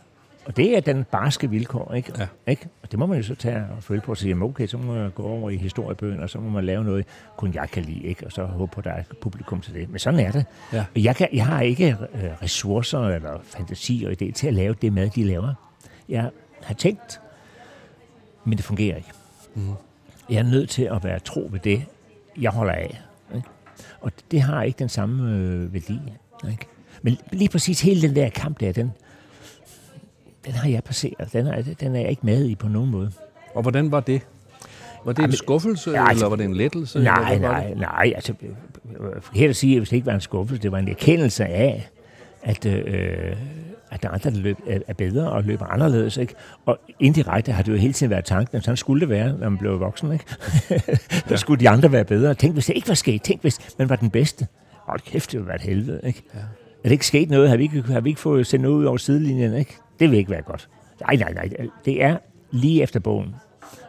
Og det er den barske vilkår, ikke? Ja. ikke? Og det må man jo så tage og føle på og sige, okay, så må jeg gå over i historiebøgen, og så må man lave noget, kun jeg kan lide, ikke? Og så håbe på, at der er publikum til det. Men sådan er det. Ja. Og jeg, kan, jeg har ikke øh, ressourcer eller fantasi og idé til at lave det mad, de laver. Jeg har tænkt, men det fungerer ikke. Mm. Jeg er nødt til at være tro ved det, jeg holder af. Ikke? Og det har ikke den samme øh, værdi. Ikke? Men lige præcis hele den der kamp der, den, den har jeg passeret. Den er, den er jeg ikke med i på nogen måde. Og hvordan var det? Var det en skuffelse, altså- eller var det en lettelse? Nej, eller nej, nej. Altså, forkert at sige, hvis det ikke var en skuffelse, det var en erkendelse af, at, øh, at der er andre, der løb, er, er bedre og løber anderledes. Ikke? Og indirekte har det jo hele tiden været tanken, at sådan skulle det være, når man blev voksen. Ikke? *laughs* der skulle de andre være bedre. Tænk, hvis det ikke var sket. Tænk, hvis man var den bedste. Hold kæft, det ville være et helvede. Ikke? Ja. Er det ikke sket noget? Har vi ikke, har vi ikke fået sendt noget ud over sidelinjen? Ikke? Det vil ikke være godt. Nej, nej, nej. Det er lige efter bogen.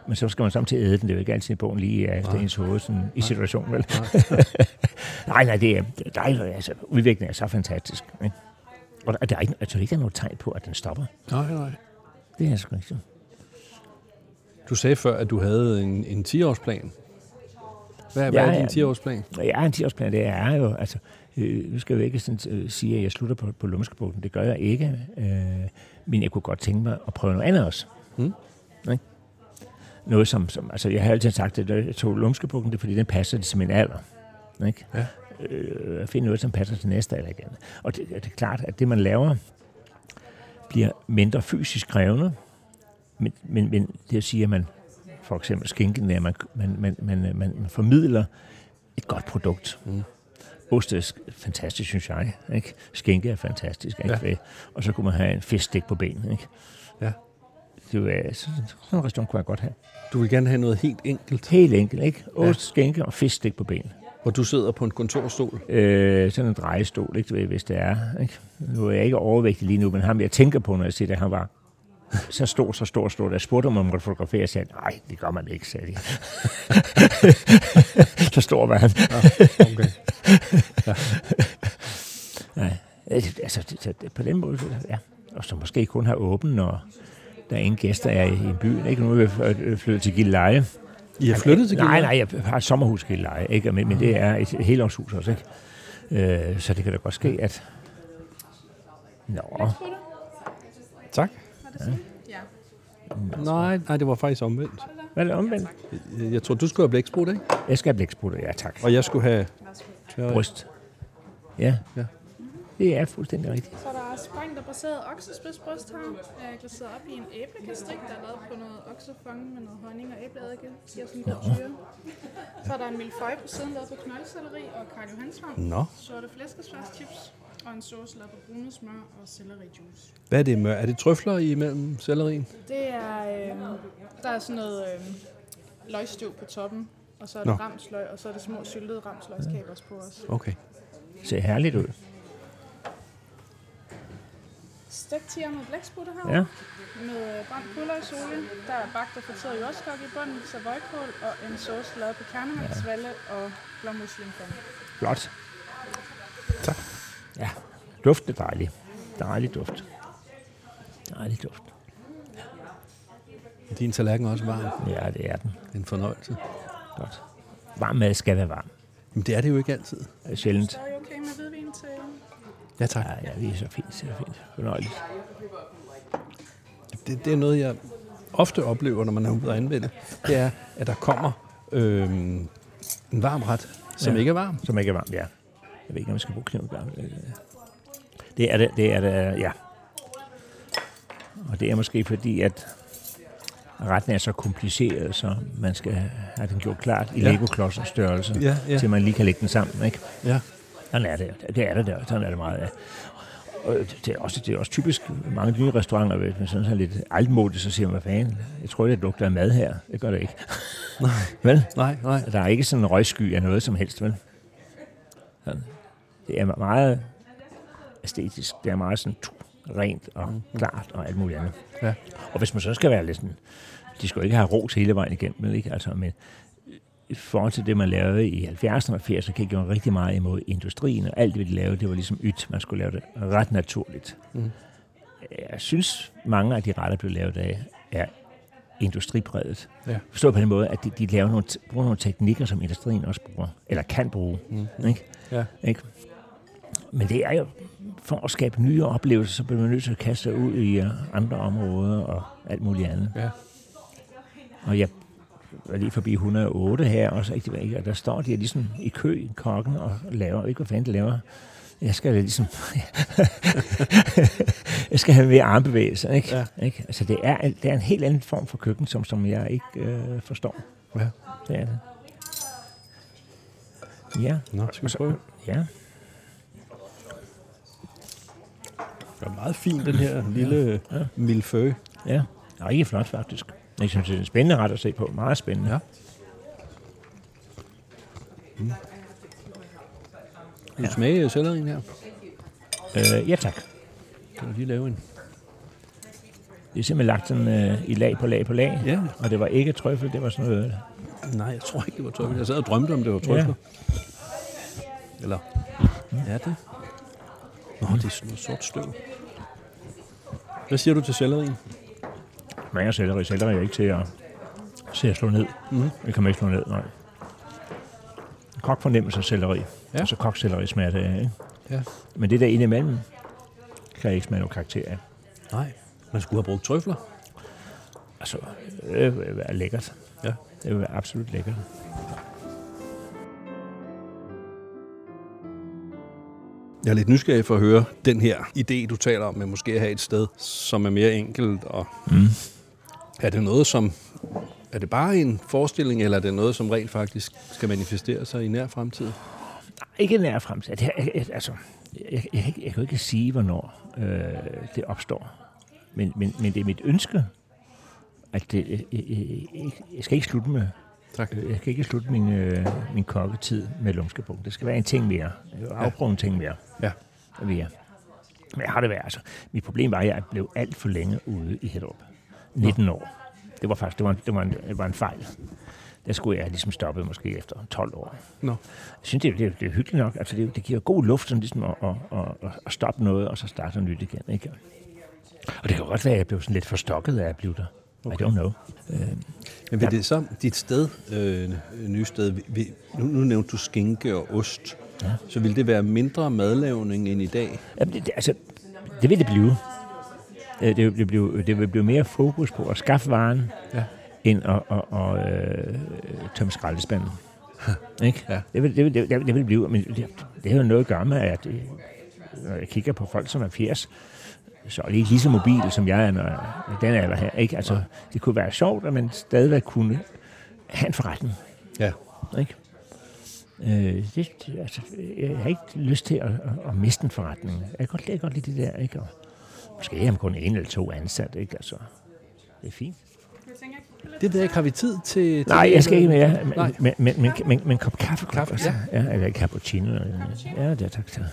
Men så skal man samtidig æde den. Det er jo ikke altid bogen lige er efter Nej. ens hoved sådan, i situationen. Vel? *laughs* nej, nej, det er dejligt. Altså, udviklingen er så fantastisk. Ikke? Og der, der er ikke, altså, ikke der er noget tegn på, at den stopper. Nej, nej. Det er sgu ikke så. Du sagde før, at du havde en, en 10-årsplan. Hvad, Ja, hvad er ja. din 10-årsplan? Og jeg er en 10-årsplan, det er jo, altså, øh, nu skal jeg jo ikke sådan, øh, sige, at jeg slutter på, på Lumskebugten. Det gør jeg ikke. Øh, men jeg kunne godt tænke mig at prøve noget andet også. Mm. Ikke? Noget som, som, altså jeg har altid sagt, at jeg tog Lumskebugten, det er fordi, den passer til min alder. Ikke? Ja. Øh, finde noget, som passer til næste alder igen. Og det, det er klart, at det man laver, bliver mindre fysisk krævende, men, men, men det vil sige, at man for eksempel skinken, man, man, man, man, man, man formidler et godt produkt. Mm. Ost er sk- fantastisk, synes jeg. Ikke? Skinke er fantastisk. Ikke? Ja. Og så kunne man have en fiskstik på benet. Ikke? Ja. Det er, sådan, sådan en restaurant kunne jeg godt have. Du vil gerne have noget helt enkelt, Helt enkelt. Ikke? Ja. Ost, skinke og fiskstik på benet. hvor du sidder på en kontorstol. Øh, sådan en drejestol, ikke? hvis det er. Ikke? Nu er jeg ikke overvægtig lige nu, men ham jeg tænker på, når jeg siger det, han var så stor, så stor, stor. Jeg spurgte, om man måtte fotografere, jeg sagde, nej, det gør man ikke, sagde de. *laughs* så stor var han. Okay. *laughs* Nej, altså, det, på den måde, ja. Og så måske kun har åben, når der er ingen gæster er i, i byen. Ikke? Nu er vi flyttet- flyttet til Gilleleje. I har flyttet til Nej, Gilleleje? nej, jeg har et sommerhus i Gilleleje, ikke? Men, men det er et helårshus også, ikke? Øh, så det kan da godt ske, at... Nå, Tak. Var det sådan? Ja. Nej, nej, det var faktisk omvendt. hvad er det omvendt? Jeg tror, du skulle have blæksprut, ikke? Jeg skal have blæksprutter, ja tak. Og jeg skulle have. Bryst. Ja. Ja. Det er fuldstændig rigtigt. Så er der sprængt og baseret oksespidsbryst her, øh, glaseret op i en æblekastrik, der er lavet på noget oksefong med noget honning og æbleeddike. Giver sådan en god syre. Så er der en millefeuille på siden, lavet på knoldselleri og Karl. Nå, Sorte flæskesværdschips og en sauce lavet på brunet smør og sellerijuice. hvad er det mør? Er det trøfler imellem sellerien? Det er, øh, der er sådan noget øh, løgstøv på toppen, og så er Nå. der ramsløg, og så er det små syltede ramsløgskabers på os. Okay. Ser herligt ud. Stegt tiger med blæksprutter her. Ja. Med brændt pulversolie. Der er bagt og friteret jordskok i bunden, savoykål og en sauce lavet på kernemælksvalle og blåmuslimfond. Flot. Tak. Ja. Duften er dejlig. Dejlig duft. Dejlig duft. Din tallerken er også varm. Ja, det er den. En fornøjelse. Godt. Varm mad skal være varm. Men det er det jo ikke altid. Det er sjældent. Så er I okay med hvidvin til Ja, tak. Ja, ja, det er så fint, så fint. Fornøjeligt. Det, det er noget, jeg ofte oplever, når man er ude at anvende. Det er, at der kommer øh, en varm ret, som Ja. ikke er varm. Som ikke er varmt, ja. Jeg ved ikke, om jeg skal bruge kniven. Det er det, det er det, ja. Og det er måske fordi, at retten er så kompliceret, så man skal have den gjort klart i Ja. Lego-klodsers størrelse, Ja, ja. til man lige kan lægge den sammen, ikke? Ja. Sådan er det. Det er det der. Sådan er det meget. Ja. Og det er, også, det er også typisk mange nye restauranter, hvis man sådan er lidt altmodigt, så siger man, hvad fanden, jeg tror, det lugter af mad her. Det gør det ikke. Nej. Vel? Nej, nej. Der er ikke sådan en røgsky af noget som helst, vel? Sådan. Det er meget æstetisk. Det er meget sådan rent og klart og alt muligt andet. Ja. Og hvis man så skal være lidt sådan... De skal jo ikke have ros hele vejen igennem, ikke? Altså, men i forhold til det, man lavede i 70'erne og 80'erne, gik jo rigtig meget imod industrien, og alt det, de lavede, det var ligesom ydt. Man skulle lave det ret naturligt. Mm. Jeg synes, mange af de retter, blev lavet af, er industripræget. Ja. Forstået på den måde, at de, de laver nogle, bruger nogle teknikker, som industrien også bruger, eller kan bruge. Mm. Ikke? Ja. Ikke? Men det er jo, for at skabe nye oplevelser, så bliver man nødt til at kaste sig ud i uh, andre områder og alt muligt andet. Ja. Og jeg var lige forbi 108 her, og, så, og der står de ligesom i kø i kokken og laver, ikke hvad fanden de laver. Jeg skal ligesom... *laughs* jeg skal have mere armbevægelser, ikke? Ja. ikke? Altså, det er, en- det er en helt anden form for køkken, som, som jeg ikke øh, forstår. Ja. Det er det. Ja, Nå, skal vi prøve? ja. Det er meget fin, den her lille Ja. milfø. Ja, og ikke flot faktisk. Jeg synes, det er en spændende ret at se på. Meget spændende. Ja. Vil du smage sellerien her? Øh, ja tak. Kan du lige lave en? Det er simpelthen lagt sådan øh, i lag på lag på lag. Ja. Og det var ikke trøffel, det var sådan noget... Nej, jeg tror ikke, det var trøffel. Jeg sad og drømte om, det var trøffel. Eller? Ja, det. Nå, det er sådan noget sort støv. Hvad siger du til sellerien? Men selleri, selleri er ikke til at, til at slå ned. Mhm. Det kan man ikke slå ned, nej. Kok fornemmelse af selleri. Ja. Altså kokselleri smager det af, ikke? Ja. Men det der indimellem, kan jeg ikke smage nogen karakter af. Nej, man skulle have brugt trøfler. Altså, det vil være lækkert. Ja. Det være absolut lækkert. Jeg er lidt nysgerrig for at høre den her idé, du taler om, med måske at have et sted, som er mere enkelt. Og Mm. er det noget, som... Er det bare en forestilling, eller er det noget, som rent faktisk skal manifestere sig i nær fremtid? Ikke nær fremtid. Det, jeg, altså, jeg, jeg, jeg, kan ikke- jeg kan jo ikke sige, hvornår øh, det opstår. Men, men, men det er mit ønske, at det, jeg, jeg, jeg skal ikke slutte med Tak. Øh, Jeg kan ikke slutte min, øh, min kokketid med lumskebuk. Det skal være en ting mere. Afprøve en ting mere. Ja. Jeg. Men jeg har det været. Altså, mit problem var, at jeg blev alt for længe ude i Hellerup. 19 år. Det var faktisk det var en, det var en, det var en fejl. Der skulle jeg ligesom stoppe måske efter 12 år. Nå. Jeg synes, det, er- det, er- det er hyggeligt nok. Altså, det, det giver god luft sådan ligesom at, at, at, at stoppe noget, og så starte noget nyt igen. Ikke? Og det kan godt være, at jeg blev sådan lidt forstokket af at blive der. Okay. I don't know. Øh, Men vil det så, dit sted, øh, nye sted, vil- vil, nu, nu nævnte du skinke og ost, Ja. så vil det være mindre madlavning end i dag? Jamen, det, altså, det vil det blive. Øh, Det, vil- det, blive, det vil blive mere fokus på at skaffe varen, Ja. end at, at, at, øh, tømme skraldespanden. *laughs* Ikke? Ja. Det, vil, det, vil, det, vil- det vil blive. Men det, det har jo noget at gøre med, at øh, når jeg kigger på folk, som er 80, så er de ikke lige så mobile, som jeg er, når jeg er den alder her. Ikke? Altså, det kunne være sjovt, at man stadigvæk kunne have en forretning. Ja. Ikke? Øh, det, altså, jeg har ikke lyst til at, at, at miste en forretning. Jeg kan godt, jeg kan godt lide det der. Ikke? Og måske man kun en eller to ansat. Ikke? Altså, det er fint. Jeg jeg Det ved jeg ikke, har vi tid til... til Nej, jeg skal ikke mere. Nej. Men, men, men, men, men, men kop kaffe. Kaffe, altså. ja. Eller cappuccino. eller- Ja, det er tak. tak.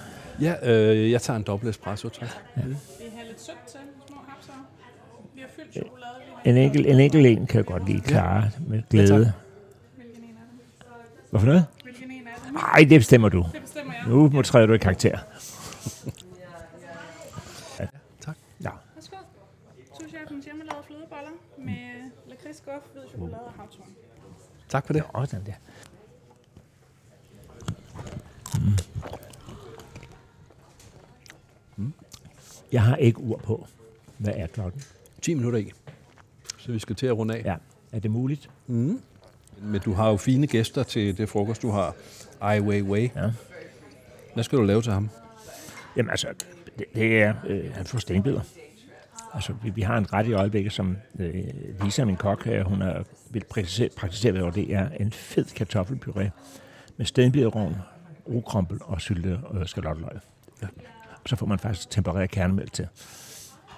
Ja, øh, jeg tager en dobbelt espresso, tak. Vi har lidt sødt til små hapser. Vi har fyldt chokolade. En enkelt, en enkelt en kan jeg godt lide klare med glæde. Hvilken en af dem? Hvorfor noget? Hvilken en af dem? Nej, det bestemmer du. Det bestemmer jeg. Nu må træde du i karakter. Ja. Tak. Ja. Værsgo. Souschefens hjemmelavede flødeboller med lakridskof, hvid chokolade og havtorn. Tak for det. Åh, den der. Jeg har ikke ur på. Hvad er klokken? 10 minutter i. Så vi skal til at runde af. Ja. Er det muligt? Mm. Men du har jo fine gæster til det frokost, du har. Ai Weiwei. Ja. Hvad skal du lave til ham? Jamen altså, det, det er, øh, han får stenbider. Altså, vi, vi har en ret i øjeblikket, som øh, Lisa, min kok, øh, hun har vil praktisere, praktisere over det, er en fed kartoffelpuré med stenbiderrovn, rugkrumpel og sylte og skalotteløg. Ja. Så får man faktisk tempereret kernemælk til.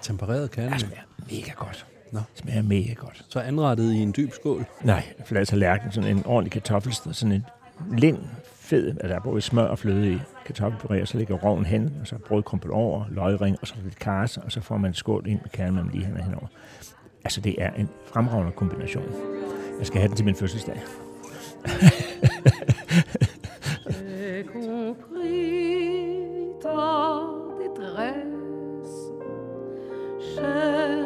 Tempereret kerne. Det smager mega godt. Nå. Det smager mega godt. Så anrettet i en dyb skål. Nej, flad tallerken, sådan en ordentlig kartoffelsted, sådan en lind, fed, altså der er både smør og fløde i kartoffelpuré, og så ligger roven hen, og så brødkrumpel over, løgring, og så lidt karse, og så får man en skål ind med kernemælk lige hen og henover. Altså, det er en fremragende kombination. Jeg skal have den til min fødselsdag. Compris détresse, cher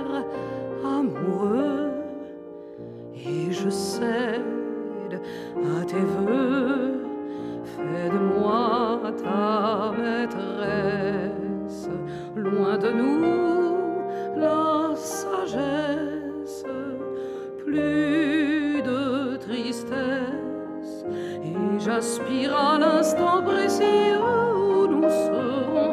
amoureux, et je cède à tes voeux, fais de moi ta maîtresse, loin de nous la sagesse, plus de tristesse, et j'aspire à l'instant précieux. soon.